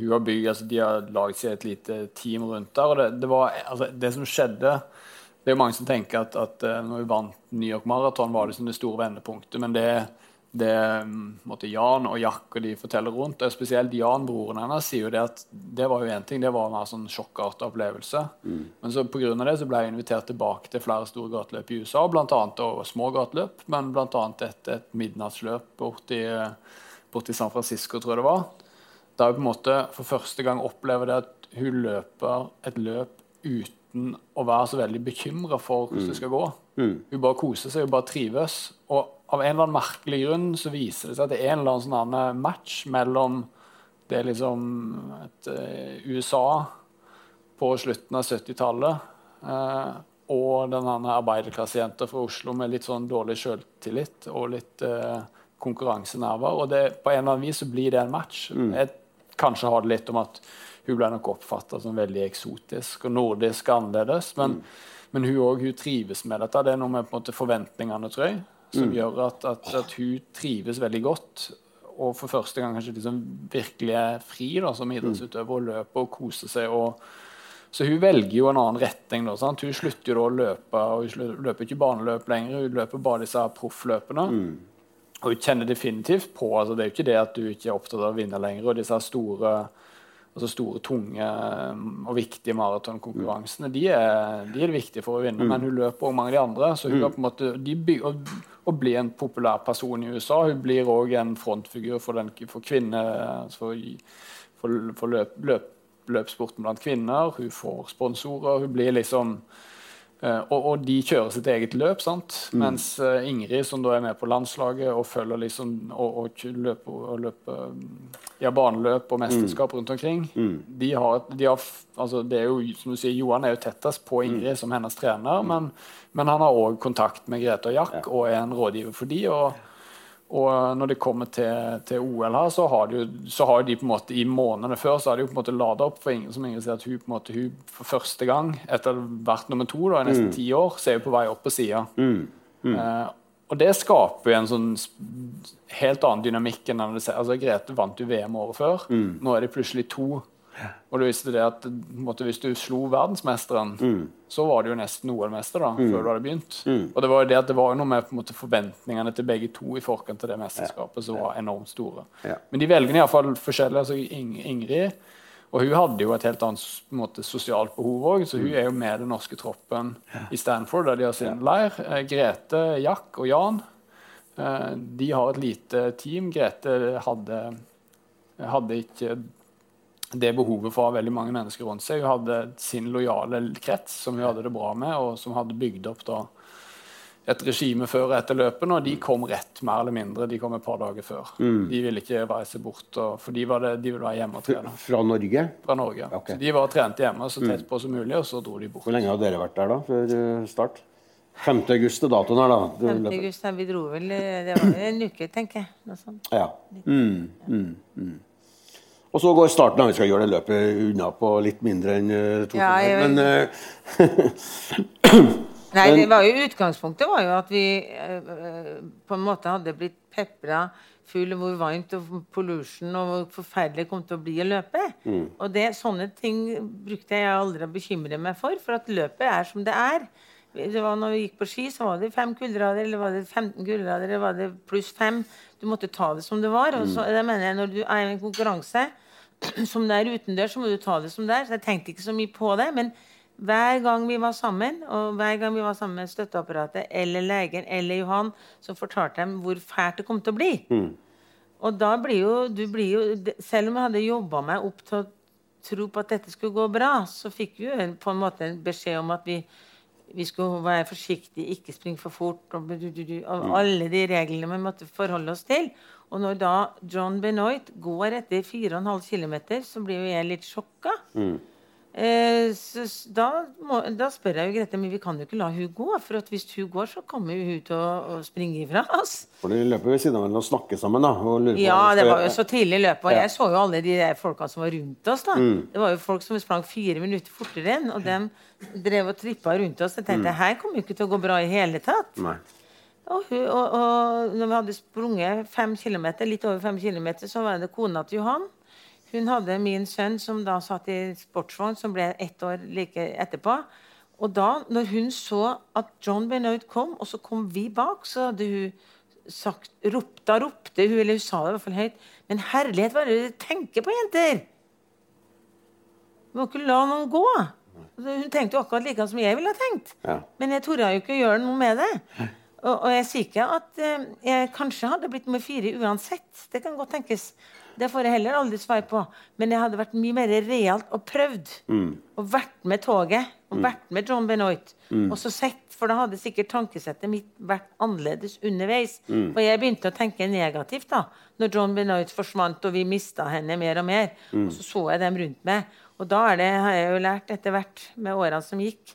[SPEAKER 3] hun har bygd, altså De har laget seg et lite team rundt der. og Det, det, var, altså, det som skjedde Det er jo mange som tenker at, at eh, når vi vant New York Marathon, var det som det store vendepunktet. Men det, det mm, måtte Jan og Jack og de forteller rundt, og spesielt Jan, broren hennes, sier jo det at det var jo én ting, det var en mer sånn sjokkartet opplevelse. Men så pga. det så ble jeg invitert tilbake til flere store gateløp i USA, bl.a. små gateløp, men bl.a. et, et midnattsløp borti, borti San Francisco, tror jeg det var. Da jeg på en måte for første gang opplever det at hun løper et løp uten å være så veldig bekymra for hvordan det skal gå. Hun bare koser seg, hun bare trives. Og av en eller annen merkelig grunn så viser det seg at det er en eller annen sånn match mellom det liksom et eh, USA på slutten av 70-tallet eh, og den arbeiderklassejenta fra Oslo med litt sånn dårlig selvtillit og litt eh, konkurransenerver. Og det, på en eller annen vis så blir det en match. Jeg kanskje har det litt om at hun ble nok oppfatta som veldig eksotisk og nordisk annerledes. Men, men hun òg trives med dette. Det er noe med måte forventningene, tror jeg, som gjør at, at, at hun trives veldig godt. Og for første gang kanskje liksom virkelig er fri da, som idrettsutøver og løper og koser seg. og så hun velger jo en annen retning. Da, sant? Hun slutter jo da å løpe, og hun løper ikke baneløp lenger, hun løper bare disse proffløpene. proffløpene. Og hun kjenner definitivt på altså Det er jo ikke det at du ikke er opptatt av å vinne lenger. Og disse store, altså store tunge um, og viktige maratonkonkurransene, de, er- de er det viktige for å vinne. Men hun løper også mange av de andre. Så hun har på en måte de by å bli en populær person i USA. Hun blir òg en frontfigur for, den, for kvinner, altså for, for, løp, løp, løpsporten blant kvinner. Hun får sponsorer. Hun blir liksom og, og de kjører sitt eget løp, sant? mens eh, Ingrid, som da er med på landslaget og følger liksom og, og løper, og løper mm, ja, baneløp og mesterskap rundt omkring de har, de har, altså det er jo, som du sier, Johan er jo tettest på Ingrid som hennes trener, men, men han har òg kontakt med Grete og Jack og er en rådgiver for de, og, og når det kommer til, til OL her, så har, de, så har de på en måte i månedene før så har de jo på en måte lada opp for Ingrid, som Ingrid sier, at hun på en måte, hun for første gang, etter hvert nummer to da, i nesten ti år, så er hun på vei opp på sida. Eh, og det skaper jo en sånn helt annen dynamikk enn når det, altså Grete vant jo VM året før. Nå er det plutselig to Og du visste det at måtte, hvis du slo verdensmesteren, så var det jo nesten OL-mester da, før du hadde begynt. Og det var jo det at det var noe med på måte, forventningene til begge to i forkant av det mesterskapet som var enormt store.
[SPEAKER 2] Ja.
[SPEAKER 3] Men de velger iallfall forskjellig. altså Ing Ingrid og hun hadde jo et helt annet på måte, sosialt behov òg, så hun er jo med den norske troppen i Stanford, der de har sin leir. Eh, Grete, Jack og Jan eh, de har et lite team. Grete hadde, hadde ikke det behovet for å ha veldig mange mennesker rundt seg. Hun hadde sin lojale krets som hun hadde det bra med, og som hadde bygd opp da et regime før og etter løpene, og de kom rett, mer eller mindre. De kom et par dager før. De ville ikke reise bort, og, for de, var det, de ville være hjemme og trene
[SPEAKER 2] Fra Norge?
[SPEAKER 3] fra Norge.
[SPEAKER 2] Okay.
[SPEAKER 3] Så de var trent hjemme så tett på som mulig, og så dro de bort.
[SPEAKER 2] Hvor lenge har dere vært der da, før eh, start? 5. august er datoen her, da.
[SPEAKER 4] 5. august, ja, vi dro vel eh, Det var en uke, tenker jeg. Noe sånt.
[SPEAKER 2] Ja. Mm, mm, mm. Og så går starten. av. Vi skal gjøre det løpet unna på litt mindre enn uh, to
[SPEAKER 4] Ja, jeg-.
[SPEAKER 2] Men eh,
[SPEAKER 4] Nei, det var jo Utgangspunktet var jo at vi eh, eh, på en måte hadde blitt pepra full hvor varmt og pollution og hvor forferdelig det kom til å bli å løpe. Og det, sånne ting brukte jeg aldri å bekymre meg for, for at løpet er som det er. Det var når vi gikk på ski, så var det fem kuldegrader, eller var det 15 kuldegrader, eller var det pluss fem. Du måtte ta det som det var. Og så, det mener jeg, når du er i en konkurranse som det er utendørs, så må du ta det som det er. Så jeg tenkte ikke så mye på det. Men hver gang vi var sammen, og hver gang vi var sammen med støtteapparatet eller legen eller Johan, så fortalte de hvor fælt det kom til å bli. Og da blir jo, du blir jo Selv om jeg hadde jobba meg opp til å tro på at dette skulle gå bra, så fikk vi jo på en måte en beskjed om at vi, vi skulle være forsiktige, ikke springe for fort, og, og alle de reglene vi måtte forholde oss til. Og når da John Benoit går etter 4,5 km, så blir jo jeg litt sjokka. S- da, må, da spør jeg jo Grete men vi kan jo ikke la hun gå. For at hvis hun går, så kommer hun til å, å springe ifra oss.
[SPEAKER 2] for de løper ved siden av hverandre og snakker sammen. da.
[SPEAKER 4] Ja, det var jo så tidlig i løpet. Og jeg så jo alle de folka som var rundt oss. da. Det var jo folk som sprang fire minutter fortere enn, og de drev og trippa rundt oss. Jeg tenkte her kommer jo ikke til å gå bra i hele tatt.
[SPEAKER 2] Nei.
[SPEAKER 4] Og, hun, og, og når vi hadde sprunget fem kilometer, litt over fem kilometer, så var det kona til Johan. Hun hadde min sønn som da satt i sportsvogn, som ble ett år like etterpå. Og da, når hun så at John Benoit kom, og så kom vi bak, så hadde hun sagt ropt, Da ropte hun, eller hun sa det i hvert fall høyt Men herlighet, hva er det dere tenker på, jenter? Du må ikke la noen gå. Hun tenkte jo akkurat like som jeg ville ha tenkt.
[SPEAKER 2] Ja.
[SPEAKER 4] Men jeg torde jo ikke å gjøre noe med det. Og, og jeg sier ikke at eh, jeg kanskje hadde blitt nummer fire uansett. Det kan godt tenkes. Det får jeg heller aldri svar på. Men jeg hadde vært mye mer realt og prøvd. Og vært med toget. Og vært med John Benoit. Og så sett, for da hadde sikkert tankesettet mitt vært annerledes underveis. For jeg begynte å tenke negativt da når John Benoit forsvant og vi mista henne mer og mer. Og så så jeg dem rundt meg. Og da er det, har jeg jo lært etter hvert med årene som gikk,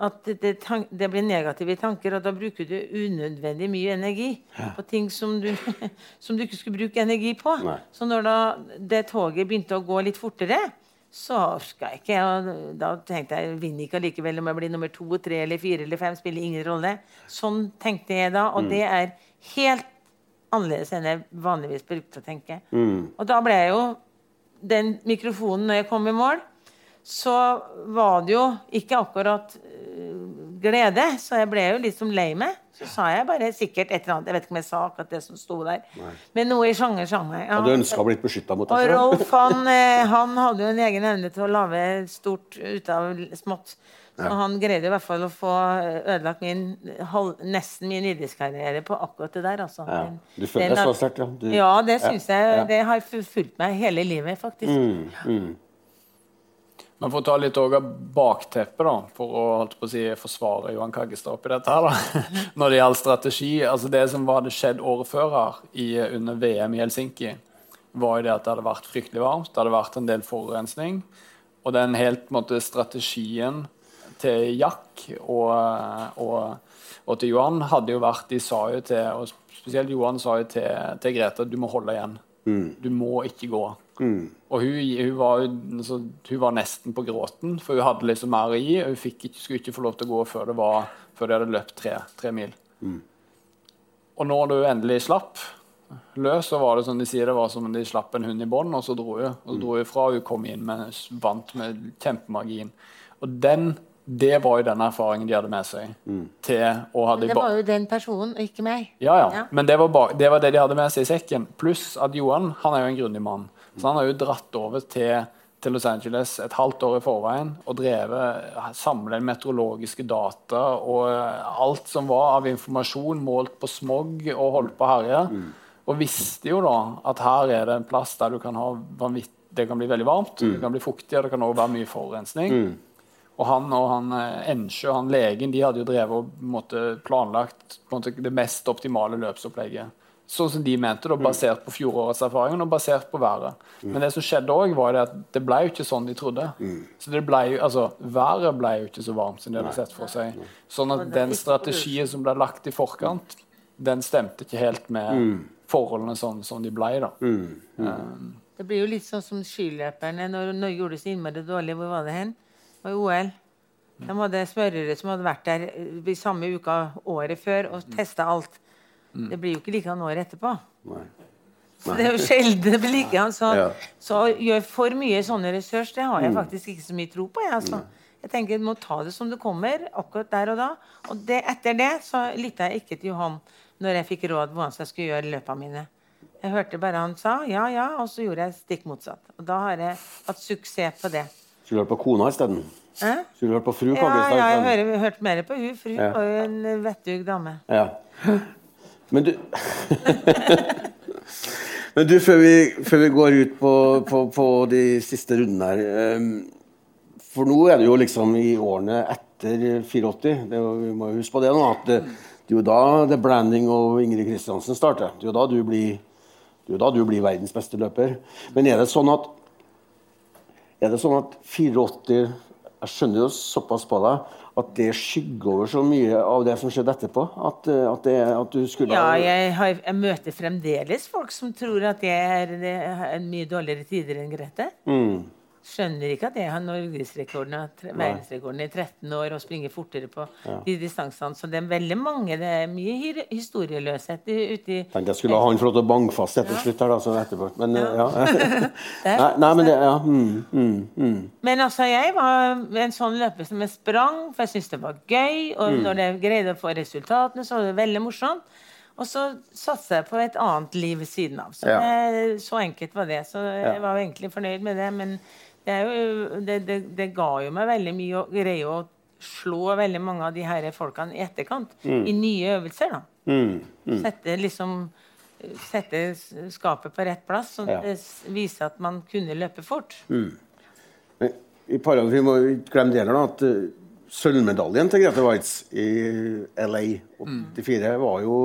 [SPEAKER 4] at det, det, blir negative tanker, og da bruker du unødvendig mye energi på ting som du, som du ikke skulle bruke energi på.
[SPEAKER 2] Nei.
[SPEAKER 4] Så når da det toget begynte å gå litt fortere, så orka jeg ikke. Og da tenkte jeg vinner ikke allikevel om jeg blir nummer to, tre eller fire eller fem. Spiller ingen rolle. Sånn tenkte jeg da, og det er helt annerledes enn jeg vanligvis brukte å tenke. Og da ble jeg jo den mikrofonen når jeg kom i mål, så var det jo ikke akkurat øh, glede. Så jeg ble jo liksom lei meg. Så sa jeg bare sikkert et eller annet. Jeg vet ikke om jeg sa akkurat det som sto der. Men noe i sjanger sjanger. Ja.
[SPEAKER 2] Hadde ønska å blitt beskytta mot det? Og
[SPEAKER 4] Rolf han, eh, han hadde jo en egen evne til å lage stort ut av smått. Så han greide i hvert fall å få eh, ødelagt min, nesten min idrettskarriere på akkurat det der. Altså.
[SPEAKER 2] Ja. Du føler deg så sterkt, ja. Du,
[SPEAKER 4] Ja, det syns jeg.
[SPEAKER 2] ja. Mm.
[SPEAKER 4] Det har fulgt meg hele livet, faktisk.
[SPEAKER 3] Men for å ta litt av bakteppet, da, for å å si, forsvare Johan Kaggestad oppi dette her, da. når det gjaldt strategi altså Det som hadde skjedd året før her, i, under VM i Helsinki, var jo det at det hadde vært fryktelig varmt, det hadde vært en del forurensning. Og den helt måte, strategien til Jack og, og, og til Johan hadde jo vært De sa jo til og Spesielt Johan sa jo til, til Grete du må holde igjen. Du må ikke gå. Og hun, hun, var, altså, hun var nesten på gråten, for hun hadde liksom mer å gi. og Hun fikk skulle ikke få lov til å gå før, det var, før de hadde løpt tre, tre mil. Og når du endelig slapp, løs, så var det som de sier, det var som om de slapp en hund i bånd, og så dro hun. Og så dro hun fra, og hun kom inn med vant med kjempemargin. Og den, det var jo den erfaringen de hadde med seg. til å ha
[SPEAKER 4] Men det var jo den personen, og ikke meg.
[SPEAKER 3] ja, ja.
[SPEAKER 4] Ja.
[SPEAKER 3] Men det var, det var det de hadde med seg i sekken. Pluss at Johan han er jo en grundig mann. Så han har jo dratt over til, til Los Angeles et halvt år i forveien og drevet samlet meteorologiske data og eh, alt som var av informasjon målt på smog og holdt på å herje. Og visste jo da at her er det en plass der du kan ha vanvitt det kan bli veldig varmt, det kan bli fuktig, og det kan også være mye forurensning. Og han og han eh, Ensjø, han legen, de hadde jo drevet og på planlagt måte, det mest optimale løpsopplegget. Sånn som de mente, da, basert på fjorårets erfaring og basert på været. Men det som skjedde òg, var det at det ble jo ikke sånn de trodde. Så det ble jo, altså, Været ble jo ikke så varmt som de hadde sett for seg. Sånn at den strategien som ble lagt i forkant, den stemte ikke helt med forholdene sånn som de ble. da. Um,
[SPEAKER 4] Det blir jo litt sånn som skiløperne når Norge gjorde det så innmari dårlig. Hvor var det hen? Det var i OL. De hadde smørere som hadde vært der eh, i samme uka året før og testa alt. Det blir jo ikke likedan året etterpå.
[SPEAKER 2] Nei.
[SPEAKER 4] Nei. det er jo sjelden det blir likedan. Så,
[SPEAKER 2] Ja.
[SPEAKER 4] så å gjøre for mye sånne ressurs, det har jeg faktisk ikke så mye tro på. Jeg, altså. jeg tenker Du må ta det som det kommer, akkurat der og da. Og det, etter det så lytta jeg ikke til Johan når jeg fikk råd hvordan jeg skulle gjøre løpene mine. Jeg hørte bare han sa ja, ja, og så gjorde jeg stikk motsatt. Og da har jeg hatt suksess på det.
[SPEAKER 2] Skulle hørt på kona isteden?
[SPEAKER 4] Hæ?
[SPEAKER 2] Skulle hørt på fru
[SPEAKER 4] Ja,
[SPEAKER 2] Kaggestad
[SPEAKER 4] ja, jeg
[SPEAKER 2] isteden?
[SPEAKER 4] hører, hørte mer på hun, Fru
[SPEAKER 2] Ja.
[SPEAKER 4] jo en vettug dame.
[SPEAKER 2] Ja. Men du Men du, før vi, før vi går ut på, på, på de siste rundene her ehm, For nå er det jo liksom i årene etter 84. Det vi må jo huske på det nå. at det, det er jo da The Branding og Ingrid Kristiansen starter. Det er jo da du blir, da du blir verdens beste løper. Men er det sånn at er det sånn at 84 Jeg skjønner jo såpass på deg at det skygger over så mye av det som skjedde etterpå? At, eh, at, det, at du skulle
[SPEAKER 4] Ja, jeg, har, jeg møter fremdeles folk som tror at jeg er, er en mye dårligere tider enn Grete.
[SPEAKER 2] mm,
[SPEAKER 4] Skjønner ikke at jeg har norgesrekorden i 13 år og springer fortere på de distansene. Så det er veldig mange. Det er mye historieløshet uti... ute i
[SPEAKER 2] Tenkte jeg skulle ha han til å banke fast etter slutt her, da, så etterpå. Men ja.
[SPEAKER 4] ja.
[SPEAKER 2] Nei, nei, men det Ja. Mm, mm, mm.
[SPEAKER 4] Men altså, jeg var en sånn løper som jeg sprang, for jeg syntes det var gøy. Og
[SPEAKER 2] Mm.
[SPEAKER 4] når jeg greide å få resultatene, så var det veldig morsomt. Og så satsa jeg på et annet liv ved siden av. Så,
[SPEAKER 2] Ja.
[SPEAKER 4] det, så enkelt var det. Så jeg var egentlig fornøyd med det. Men det, er jo, det, det, det ga jo meg veldig mye å greie å slå veldig mange av de her folkene i etterkant. I nye øvelser, da.
[SPEAKER 2] Mm, mm.
[SPEAKER 4] Sette liksom Sette skapet på rett plass, så
[SPEAKER 2] Ja.
[SPEAKER 4] det viser at man kunne løpe fort.
[SPEAKER 2] Men I parallell, vi må ikke glemme det heller, da, at uh, sølvmedaljen til Grete Waitz i LA 84 var jo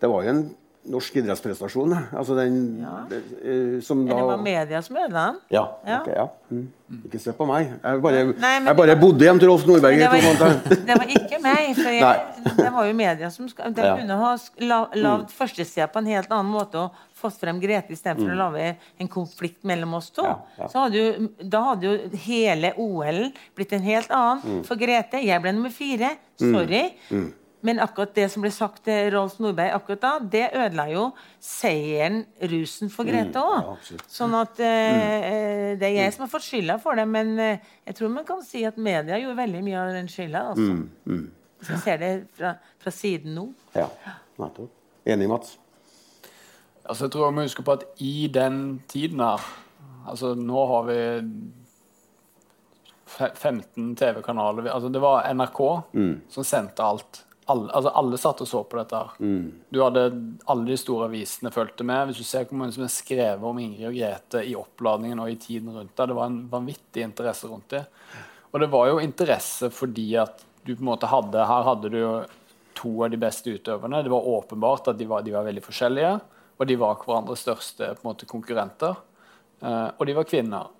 [SPEAKER 2] Det var jo en norsk idrettsprestasjon. Altså den
[SPEAKER 4] Ja.
[SPEAKER 2] eh, som da...
[SPEAKER 4] det var media som ødela den.
[SPEAKER 2] Ja.
[SPEAKER 4] Ja.
[SPEAKER 2] ok, ja. Mm. Ikke se på meg. Jeg bare,
[SPEAKER 4] Nei,
[SPEAKER 2] jeg bare
[SPEAKER 4] var-
[SPEAKER 2] bodde hjem til Rolf Nordberg
[SPEAKER 4] det, var, det var ikke meg. For jeg, det var jo media som De.
[SPEAKER 2] Mm.
[SPEAKER 4] kunne ha lagd la, lagd førstesida på en helt annen måte og fått frem Grete istedenfor for å lage en konflikt mellom oss to. Hadde jo, da hadde jo hele OL blitt en helt annen.
[SPEAKER 2] Mm.
[SPEAKER 4] For Grete, jeg ble nummer fire. Sorry. Men akkurat det som ble sagt til Rolf Nordberg akkurat da, det ødela jo seieren, rusen, for Grete òg.
[SPEAKER 2] Mm. ja,
[SPEAKER 4] sånn at eh, det er jeg som har fått skylda for det. Men eh, jeg tror man kan si at media gjorde veldig mye av den skylda. Altså. Så jeg ser det fra, fra siden nå.
[SPEAKER 2] Ja, nettopp. Enig, Mats?
[SPEAKER 3] Altså, jeg tror vi må huske på at i den tiden her altså Nå har vi 15 TV-kanaler. Altså, det var NRK som sendte alt. Alle, altså, alle satt og så på dette. her. Du hadde Alle de store avisene fulgte med. Hvis du ser hvor mange som er skrevet om Ingrid og Grete i oppladningen og i tiden rundt det, det var en vanvittig interesse rundt det. Og det var jo interesse fordi at du på en måte hadde Her hadde du jo to av de beste utøverne. Det var åpenbart at de var, de var veldig forskjellige, og de var hverandres største på en måte, konkurrenter. Eh, og de var kvinner,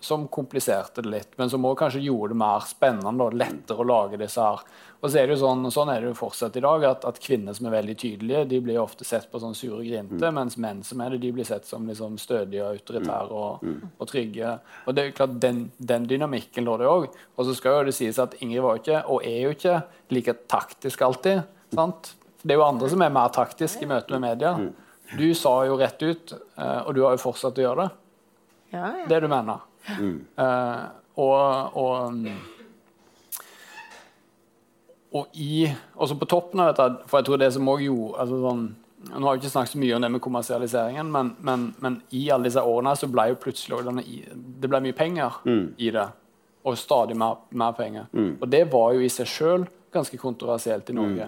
[SPEAKER 3] som kompliserte det litt, men som også kanskje gjorde det mer spennende og lettere å lage disse her. Og så er det jo sånn, sånn er det jo fortsatt i dag, at, at kvinner som er veldig tydelige, de blir ofte sett på sånn sure grinte, mens menn som er det, de blir sett som liksom stødige og autoritære og, og trygge. Og det er jo klart, den, den dynamikken lå det òg. Og så skal jo det sies at Ingrid var jo ikke, og er jo ikke, like taktisk alltid. sant? Det er jo andre som er mer taktiske i møte med media. Du sa jo rett ut, eh, og du har jo fortsatt å gjøre det,
[SPEAKER 4] Ja, ja.
[SPEAKER 3] det du mener. Eh, og, og mm, og i, også på toppen av dette, for jeg tror det som også gjorde altså sånn, Nå har vi ikke snakket så mye om det med kommersialiseringen, men, men, men i alle disse årene så ble jo plutselig denne, det ble mye penger i det. Og stadig mer, mer penger. Og det var jo i seg sjøl ganske kontroversielt i Norge.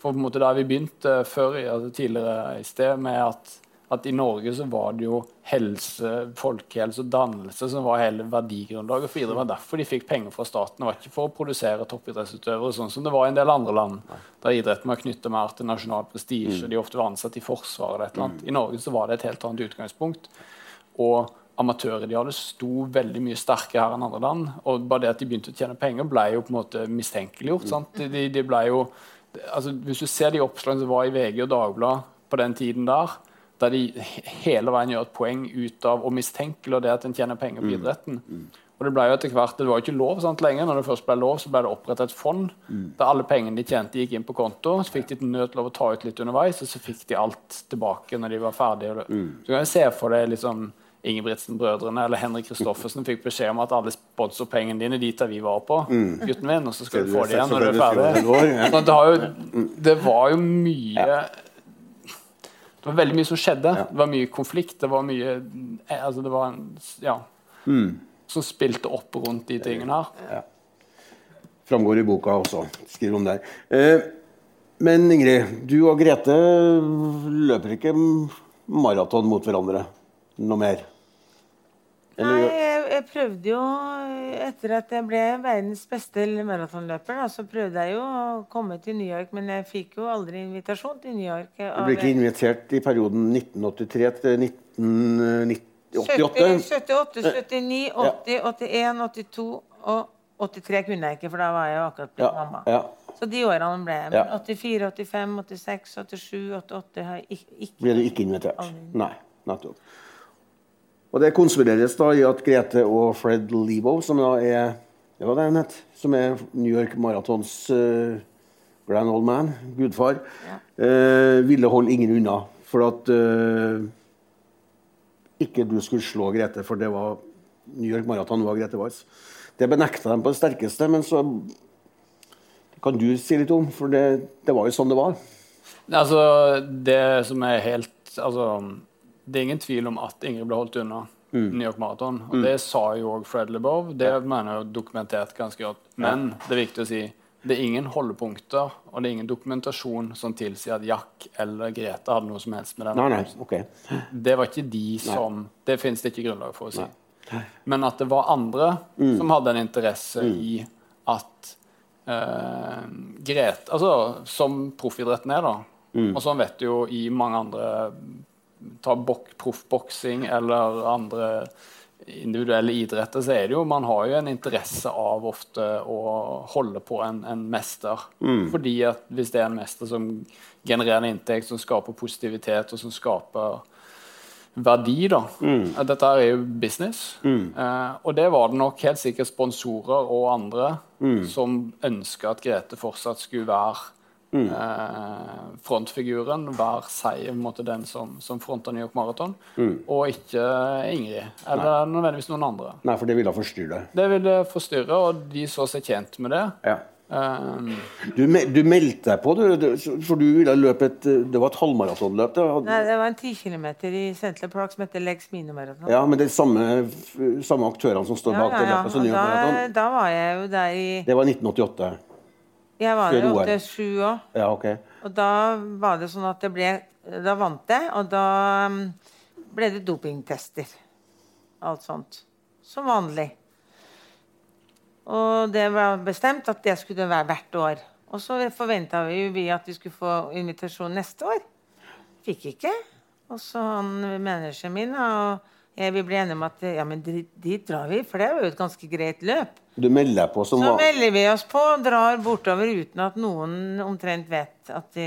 [SPEAKER 3] For på en måte der vi begynte før, altså tidligere i sted med at, at i Norge så var det jo helse, folkehelse og dannelse som var hele verdigrunnlaget for idrett. Det var derfor de fikk penger fra staten. Det var ikke for å produsere toppidrettsutøvere, sånn som det var i en del andre land, der idretten var knytta mer til nasjonal prestisje. og De ofte var ansatt i Forsvaret eller et eller annet. I Norge så var det et helt annet utgangspunkt. Og amatøridealet sto veldig mye sterkere her enn andre land. Og bare det at de begynte å tjene penger, ble jo på en måte mistenkeliggjort. sant? De, de ble jo, altså Hvis du ser de oppslagene som var i VG og Dagbladet på den tiden der, der de hele veien gjør et poeng ut av å mistenkeliggjøre det at en tjener penger på idretten. Og Det ble jo etter hvert, det var jo ikke lov sant, lenger. Når det først ble lov, så ble det opprettet et fond der alle pengene de tjente, gikk inn på konto. Så fikk de nødt å ta ut litt underveis, og så fikk de alt tilbake når de var ferdige. Så kan jeg se for deg liksom Ingebrigtsen-brødrene eller Henrik Kristoffersen fikk beskjed om at alle sponsorpengene dine dit der vi var på, gutten min, og så skal du få det igjen når du er ferdig. Sånn det, har jo, det var jo mye Det var veldig mye som skjedde. Det var mye konflikt. Det var mye altså det var ja, mm. Som spilte opp rundt de tingene her.
[SPEAKER 2] Framgår i boka også. Skriver om det. Eh, men Ingrid, du og Grete løper ikke maraton mot hverandre noe mer?
[SPEAKER 4] Nei, jeg, jeg prøvde jo Etter at jeg ble verdens beste maratonløper, da, så prøvde jeg jo å komme til New York, men jeg fikk jo aldri invitasjon til New York.
[SPEAKER 2] Du ble ikke invitert i perioden 1983 til 1988?
[SPEAKER 4] 78, 79, 80, 81, 82 og 83 kunne jeg ikke, for da var jeg jo akkurat blitt
[SPEAKER 2] Ja,
[SPEAKER 4] mamma.
[SPEAKER 2] ja.
[SPEAKER 4] Så de årene ble jeg. Men 84, 85, 86, 87, 88 har jeg ikke
[SPEAKER 2] Ble du ikke invitert?
[SPEAKER 4] Aldri.
[SPEAKER 2] Nei, nettopp. Og det konspireres da i at Grete og Fred Lebo, som da er det var det hun het, som er New York Marathons uh, grand old man, gudfar, eh, ville holde ingen unna. For at uh, ikke du skulle slå Grete, for det var New York Marathon var Grete Weiss. Det benekta de på det sterkeste, men så kan du si litt om, for det, det var jo sånn det var.
[SPEAKER 3] Altså, det som er helt Altså, det er ingen tvil om at Ingrid ble holdt unna New York Marathon. Og det sa jo òg Fred Lebov. Det mener jeg er dokumentert ganske godt. Men det er viktig å si det er ingen holdepunkter og det er ingen dokumentasjon som tilsier at Jack eller Grete hadde noe som helst med den.
[SPEAKER 2] Nei, nei, okay.
[SPEAKER 3] Det var ikke de som Det fins det ikke grunnlag for å si. Men at det var andre som hadde en interesse i at eh, Grete Altså som proffidretten er, da. Og sånn vet du jo i mange andre Ta bok, proffboksing eller andre individuelle idretter, så er det jo Man har jo en interesse av ofte å holde på en, en mester. Fordi at hvis det er en mester som genererer en inntekt, som skaper positivitet, og som skaper verdi, da. At Dette er jo business. Eh, og det var det nok helt sikkert sponsorer og andre som ønska at Grete fortsatt skulle være eh, frontfiguren, hver seg på en måte den som, som fronta New York Marathon, og ikke Ingrid. Eller nødvendigvis noen andre.
[SPEAKER 2] Nei, for det ville forstyrre.
[SPEAKER 3] Det ville forstyrre, og de så seg tjent med det.
[SPEAKER 2] Ja.
[SPEAKER 3] Um,
[SPEAKER 2] Du, me- du meldte deg på, du, du, for du ville løpe et Det var et halvmaratonløp? det hadde-
[SPEAKER 4] Nei, det var en 10 km i Central Park som heter Legs Mino Marathon
[SPEAKER 2] Ja, men det er samme, samme aktørene som står
[SPEAKER 4] Ja,
[SPEAKER 2] bak
[SPEAKER 4] ja,
[SPEAKER 2] det løpet som
[SPEAKER 4] Og
[SPEAKER 2] New York
[SPEAKER 4] da, da var jeg jo der i
[SPEAKER 2] Det var 1988.
[SPEAKER 4] Jeg var der oppe sju år.
[SPEAKER 2] Ja, okay.
[SPEAKER 4] Og da var det sånn at det ble Da vant jeg, og da um, ble det dopingtester. Alt sånt. Som vanlig. Og det var bestemt at det skulle være hvert år. Og så forventa vi jo vi at vi skulle få invitasjon neste år. Fikk ikke. Og så han manageren min og vi ble enige om at ja, men dit, dit drar vi, for det var jo et ganske greit løp.
[SPEAKER 2] Du melder på som
[SPEAKER 4] Så melder vi oss på og drar bortover uten at noen omtrent vet at de,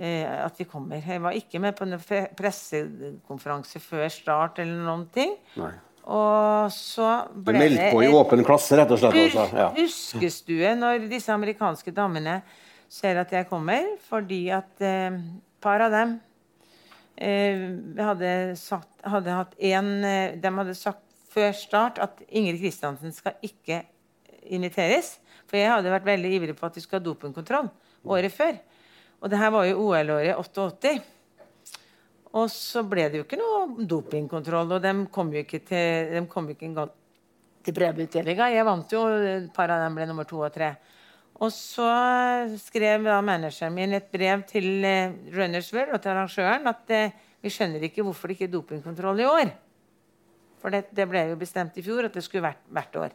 [SPEAKER 4] eh, at de kommer. Jeg var ikke med på en pressekonferanse før start eller noen ting.
[SPEAKER 2] Nei.
[SPEAKER 4] Og så
[SPEAKER 2] Du
[SPEAKER 4] ble
[SPEAKER 2] meldte på i åpen klasse, rett og slett? Altså. Ja.
[SPEAKER 4] huskestue når disse amerikanske damene ser at jeg kommer, fordi at eh, et par av dem eh, hadde, sagt, hadde hatt en, eh, De hadde sagt før start at Ingrid Kristiansen skal ikke inviteres. For jeg hadde vært veldig ivrig på at de skulle ha dopingkontroll året før. Og det her var jo OL-året 88. Og så ble det jo ikke noe dopingkontroll, og de kom jo ikke, til, kom ikke engang til premieutdelinga. Jeg vant jo, et par av dem ble nummer to og tre. Og så skrev da manageren min et brev til eh, Runnersville og til arrangøren at eh, vi skjønner ikke hvorfor det ikke er dopingkontroll i år. For det, det ble jo bestemt i fjor at det skulle vært hvert år.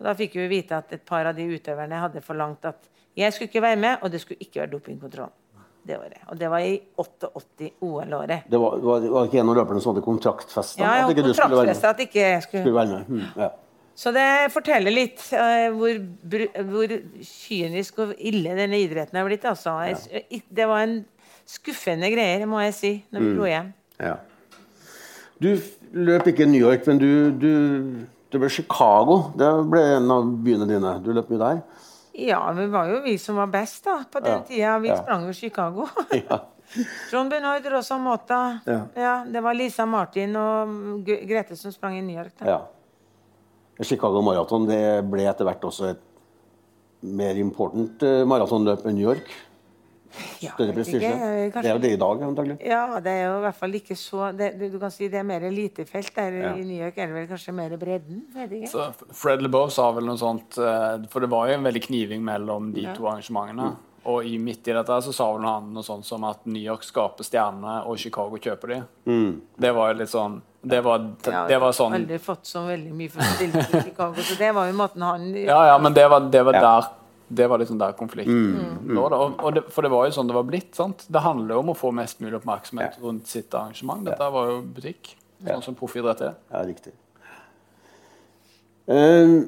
[SPEAKER 4] Og da fikk vi vite at et par av de utøverne hadde forlangt at jeg skulle ikke være med, og det skulle ikke være dopingkontroll det året. Og det var i 88 OL-året.
[SPEAKER 2] Det var, var, var ikke en av løperne som hadde kontraktfesta?
[SPEAKER 4] Ja,
[SPEAKER 2] ja
[SPEAKER 4] kontraktfesta at ikke jeg skulle
[SPEAKER 2] Skulle være med. Hmm, ja.
[SPEAKER 4] Så det forteller litt uh, hvor, hvor kynisk og ille denne idretten er blitt. Altså. Jeg- Det var en skuffende greier, må jeg si, når vi dro hjem.
[SPEAKER 2] Ja. Du løp ikke New York, men du, du, det ble Chicago. Det ble en av byene dine. Du løp mye der.
[SPEAKER 4] Ja, det var jo vi som var best da, på den
[SPEAKER 2] Ja,
[SPEAKER 4] tida. Vi
[SPEAKER 2] ja.
[SPEAKER 4] sprang jo Chicago.
[SPEAKER 2] Ja.
[SPEAKER 4] Trond Benoit, Rosa Mota.
[SPEAKER 2] Ja.
[SPEAKER 4] det var Lisa Martin og Grete som sprang i New York. Da.
[SPEAKER 2] ja. Chicago Marathon det ble etter hvert også et mer important eh, maratonløp enn New York.
[SPEAKER 4] Ja,
[SPEAKER 2] Større prestisje.
[SPEAKER 4] eh,
[SPEAKER 2] Det er jo det i dag, antagelig.
[SPEAKER 4] Ja, det er jo i hvert fall ikke så det, du, du kan si det er mer elitefelt. Der
[SPEAKER 2] Ja.
[SPEAKER 4] i New York er det vel kanskje mer bredden?
[SPEAKER 3] Så Fred LeBeau sa vel noe sånt eh, For det var jo en veldig kniving mellom de
[SPEAKER 4] Ja.
[SPEAKER 3] to arrangementene. Og i midt i dette så sa vel han noe sånt som at New York skaper stjerner, og Chicago kjøper de. Det var jo litt sånn Det var,
[SPEAKER 4] Ja,
[SPEAKER 3] det var sånn
[SPEAKER 4] Veldig fått så veldig mye for stille i Chicago, så det var jo måten han
[SPEAKER 3] Ja, ja, men det var, det var
[SPEAKER 2] Ja.
[SPEAKER 3] der det var liksom der konflikten lå. da. Og, og det, for det var jo sånn det var blitt. sant? Det handler jo om å få mest mulig oppmerksomhet rundt sitt arrangement. Dette var jo butikk, sånn som proffidrett er.
[SPEAKER 2] Ja, riktig. Eh,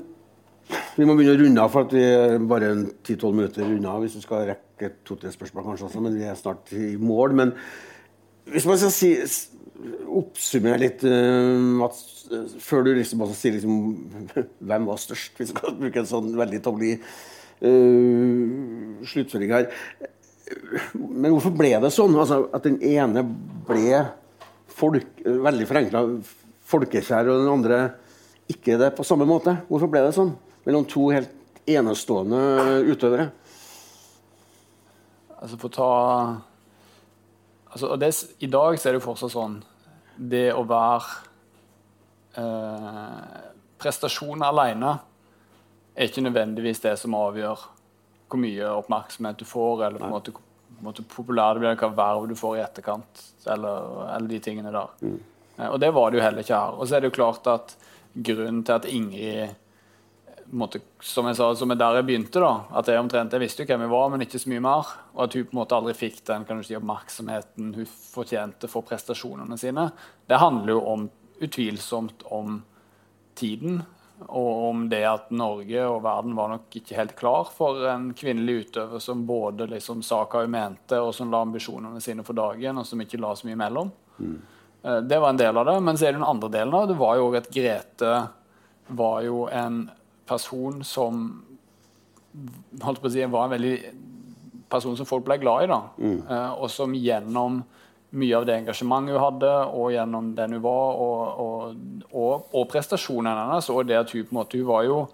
[SPEAKER 2] vi må begynne å runde av, for at vi er bare 10-12 minutter unna. Hvis du skal rekke to-tre spørsmål, kanskje også, men vi er snart i mål. Men hvis man skal si, oppsummere litt, eh, Mats, eh, før du liksom også sier liksom, hvem var størst, hvis vi skal bruke en sånn veldig tålelig uh, sluttføring her. Men hvorfor ble det sånn? Altså, at den ene ble folk, veldig forenkla folkekjær, og den andre ikke det på samme måte. Hvorfor ble det sånn? Mellom to helt enestående utøvere.
[SPEAKER 3] Altså for å ta altså, det, I dag så er det jo fortsatt sånn Det å være eh, Prestasjon alene er ikke nødvendigvis det som avgjør hvor mye oppmerksomhet du får, eller på en måte måte populær det blir, hva verv du får i etterkant, eller, eller de tingene der. Mm. Og det var det jo heller ikke her. Og så er det jo klart at grunnen til at Ingrid måte, som jeg sa, som er der jeg begynte, da, at jeg omtrent, jeg visste jo hvem jeg var, men ikke så mye mer. Og at hun på en måte aldri fikk den kan du si, oppmerksomheten hun fortjente for prestasjonene sine. Det handler jo om, utvilsomt om tiden, og om det at Norge og verden var nok ikke helt klar for en kvinnelig utøver som både liksom sa hva hun mente, og som la ambisjonene sine for dagen, og som ikke la så mye imellom. Mm. Det var en del av det. Men så er det den andre delen av det. Det var jo at Grete var jo en person som holdt på å si, var en veldig person som folk ble glad i. da, Eh, Og som gjennom mye av det engasjementet hun hadde, og gjennom den hun var, og, og, og, og prestasjonene hennes, og det at hun på en måte, hun var jo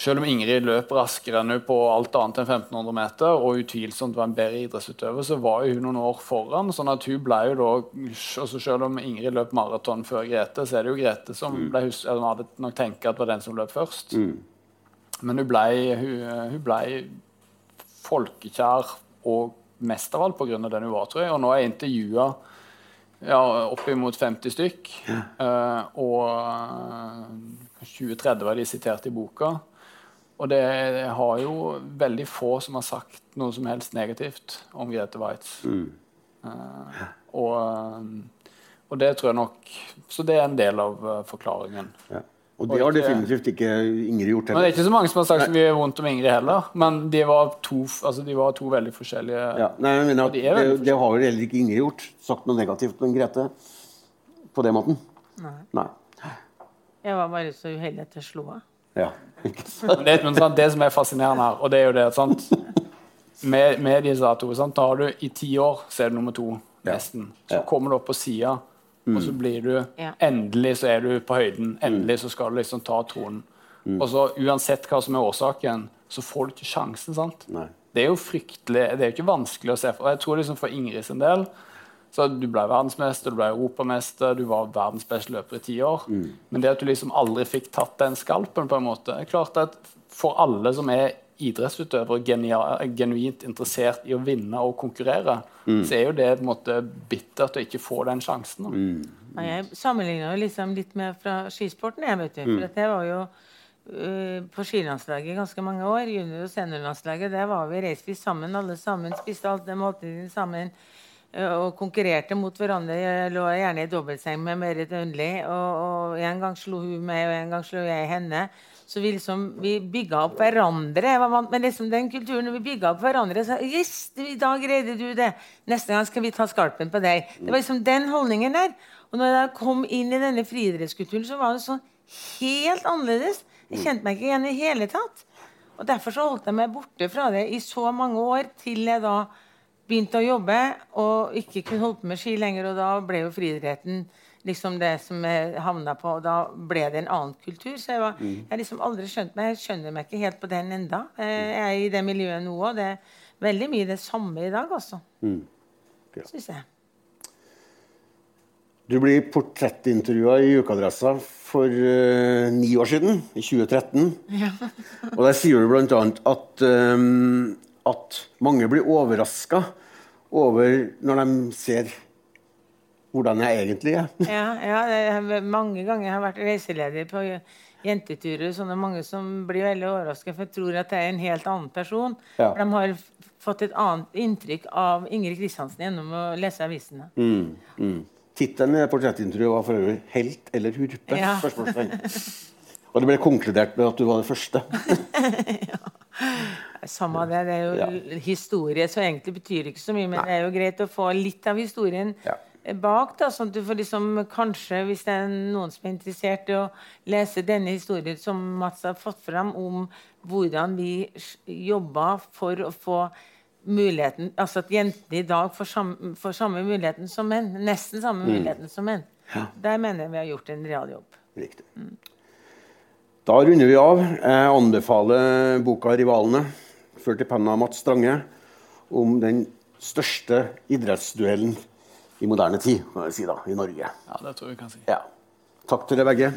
[SPEAKER 3] selv om Ingrid løp raskere enn hun på alt annet enn 1500 meter, og utvilsomt var en bedre idrettsutøver, så var hun noen år foran. sånn at hun ble jo da, altså Selv om Ingrid løp maraton før Grete, så er det jo Grete som ble eller hadde nok tenkt at var den som løp først. Men hun ble, hun, hun ble folkekjær og mest av alt pga. den hun var, tror jeg. Og nå er jeg intervjua ja, oppimot 50 stykk. eh, og eh, 20-30 var de sitert i boka. Og det har jo veldig få som har sagt noe som helst negativt om Grete Waitz. Eh, og, eh, og det tror jeg nok Så det er en del av eh, forklaringen.
[SPEAKER 2] Ja. Og det har definitivt ikke Ingrid gjort heller.
[SPEAKER 3] Men det er ikke så mange som har sagt så mye vondt om Ingrid heller. Men de var to, altså de var to veldig forskjellige
[SPEAKER 2] Ja. Nei, jeg mener at
[SPEAKER 3] de
[SPEAKER 2] det, det har jo heller ikke Ingrid gjort. Sagt noe negativt om Grete på den måten.
[SPEAKER 4] Nei.
[SPEAKER 2] Nei.
[SPEAKER 4] Jeg var bare så uheldig at jeg slo av.
[SPEAKER 2] Ja. Ikke sant?
[SPEAKER 3] Men det, men sant, det som er fascinerende her, og det er jo det sant? Med, med disse to sant? Da har du I ti år så er du nummer to
[SPEAKER 2] Ja.
[SPEAKER 3] nesten. Så
[SPEAKER 2] Ja.
[SPEAKER 3] kommer du opp på sida, og så blir du
[SPEAKER 4] Ja.
[SPEAKER 3] Endelig så er du på høyden. Endelig så skal du liksom ta tronen. Og så uansett hva som er årsaken, så får du ikke sjansen, sant?
[SPEAKER 2] Nei.
[SPEAKER 3] Det er jo fryktelig Det er jo ikke vanskelig å se for. Og jeg tror liksom for Ingrid sin del så Du ble verdensmester, du ble europamester, du var verdens beste løper i ti år. Men det at du liksom aldri fikk tatt den skalpen, på en måte er klart at For alle som er idrettsutøvere genuint interessert i å vinne og konkurrere, så er jo det på en måte bittert å ikke få den sjansen. Mm.
[SPEAKER 4] Ja, jeg sammenligna jo liksom litt med fra skisporten. Jeg, vet du. For at jeg var jo uh, på skilandslaget i ganske mange år. Junior- og seniorlandslaget. Der var vi, reiste vi sammen, alle sammen. Spiste alt det måltidet sammen. Og konkurrerte mot hverandre. Jeg lå gjerne i dobbeltseng med Merit Undli. Og, og en gang slo hun meg, og en gang slo jeg henne. Så vi liksom, vi bygga opp hverandre. Med liksom den kulturen. Vi bygga opp hverandre. Så, yes, I dag greide du det. Neste gang skal vi ta skarpen på deg. Det var liksom den holdningen der. Og når jeg kom inn i denne friidrettskulturen, så var det sånn helt annerledes. Jeg kjente meg ikke igjen i hele tatt. Og Derfor så holdt jeg meg borte fra det i så mange år, til jeg da begynte å jobbe og ikke kunne holde på med ski lenger. Og da ble jo friidretten liksom det som jeg havna på. Og da ble det en annen kultur. Så jeg, var, jeg liksom aldri skjønt meg. Jeg skjønner meg ikke helt på den enda. Jeg er i det miljøet nå òg. Det er veldig mye det samme i dag, altså.
[SPEAKER 2] Ja.
[SPEAKER 4] Syns jeg.
[SPEAKER 2] Du blir portrettintervjua i Ukeadressa for uh, ni år siden, i 2013. Og der sier du bl.a. At, um, at mange blir overraska over når de ser hvordan jeg egentlig er.
[SPEAKER 4] Ja, ja jeg har mange ganger jeg har vært reiseleder på jenteturer. Sånne mange som blir veldig overrasket, for jeg tror at jeg er en helt annen person.
[SPEAKER 2] Ja.
[SPEAKER 4] De har fått et annet inntrykk av Ingrid Kristiansen gjennom å lese avisene.
[SPEAKER 2] Mm, mm. Tittelen i portrettintervjuet var for øvrig 'Helt eller hurpe?'
[SPEAKER 4] Ja.
[SPEAKER 2] Og det ble konkludert med at du var det første.
[SPEAKER 4] Samme det, det er jo
[SPEAKER 2] Ja.
[SPEAKER 4] historie, så egentlig betyr det ikke så mye. Men det er jo greit å få litt av historien
[SPEAKER 2] Ja.
[SPEAKER 4] bak, da, sånn at du får liksom kanskje, hvis det er noen som er interessert i å lese denne historien som Mats har fått fram, om hvordan vi jobba for å få muligheten Altså at jentene i dag får samme, får samme muligheten som menn. Nesten samme muligheten som menn. Der mener jeg vi har gjort en realjobb.
[SPEAKER 2] Riktig. Da runder vi av. Jeg anbefaler boka 'Rivalene', ført i penna av Mats Strange, om den største idrettsduellen i moderne tid, kan jeg si da, i Norge.
[SPEAKER 3] Ja, det tror jeg vi kan si.
[SPEAKER 2] Ja. Takk til dere begge.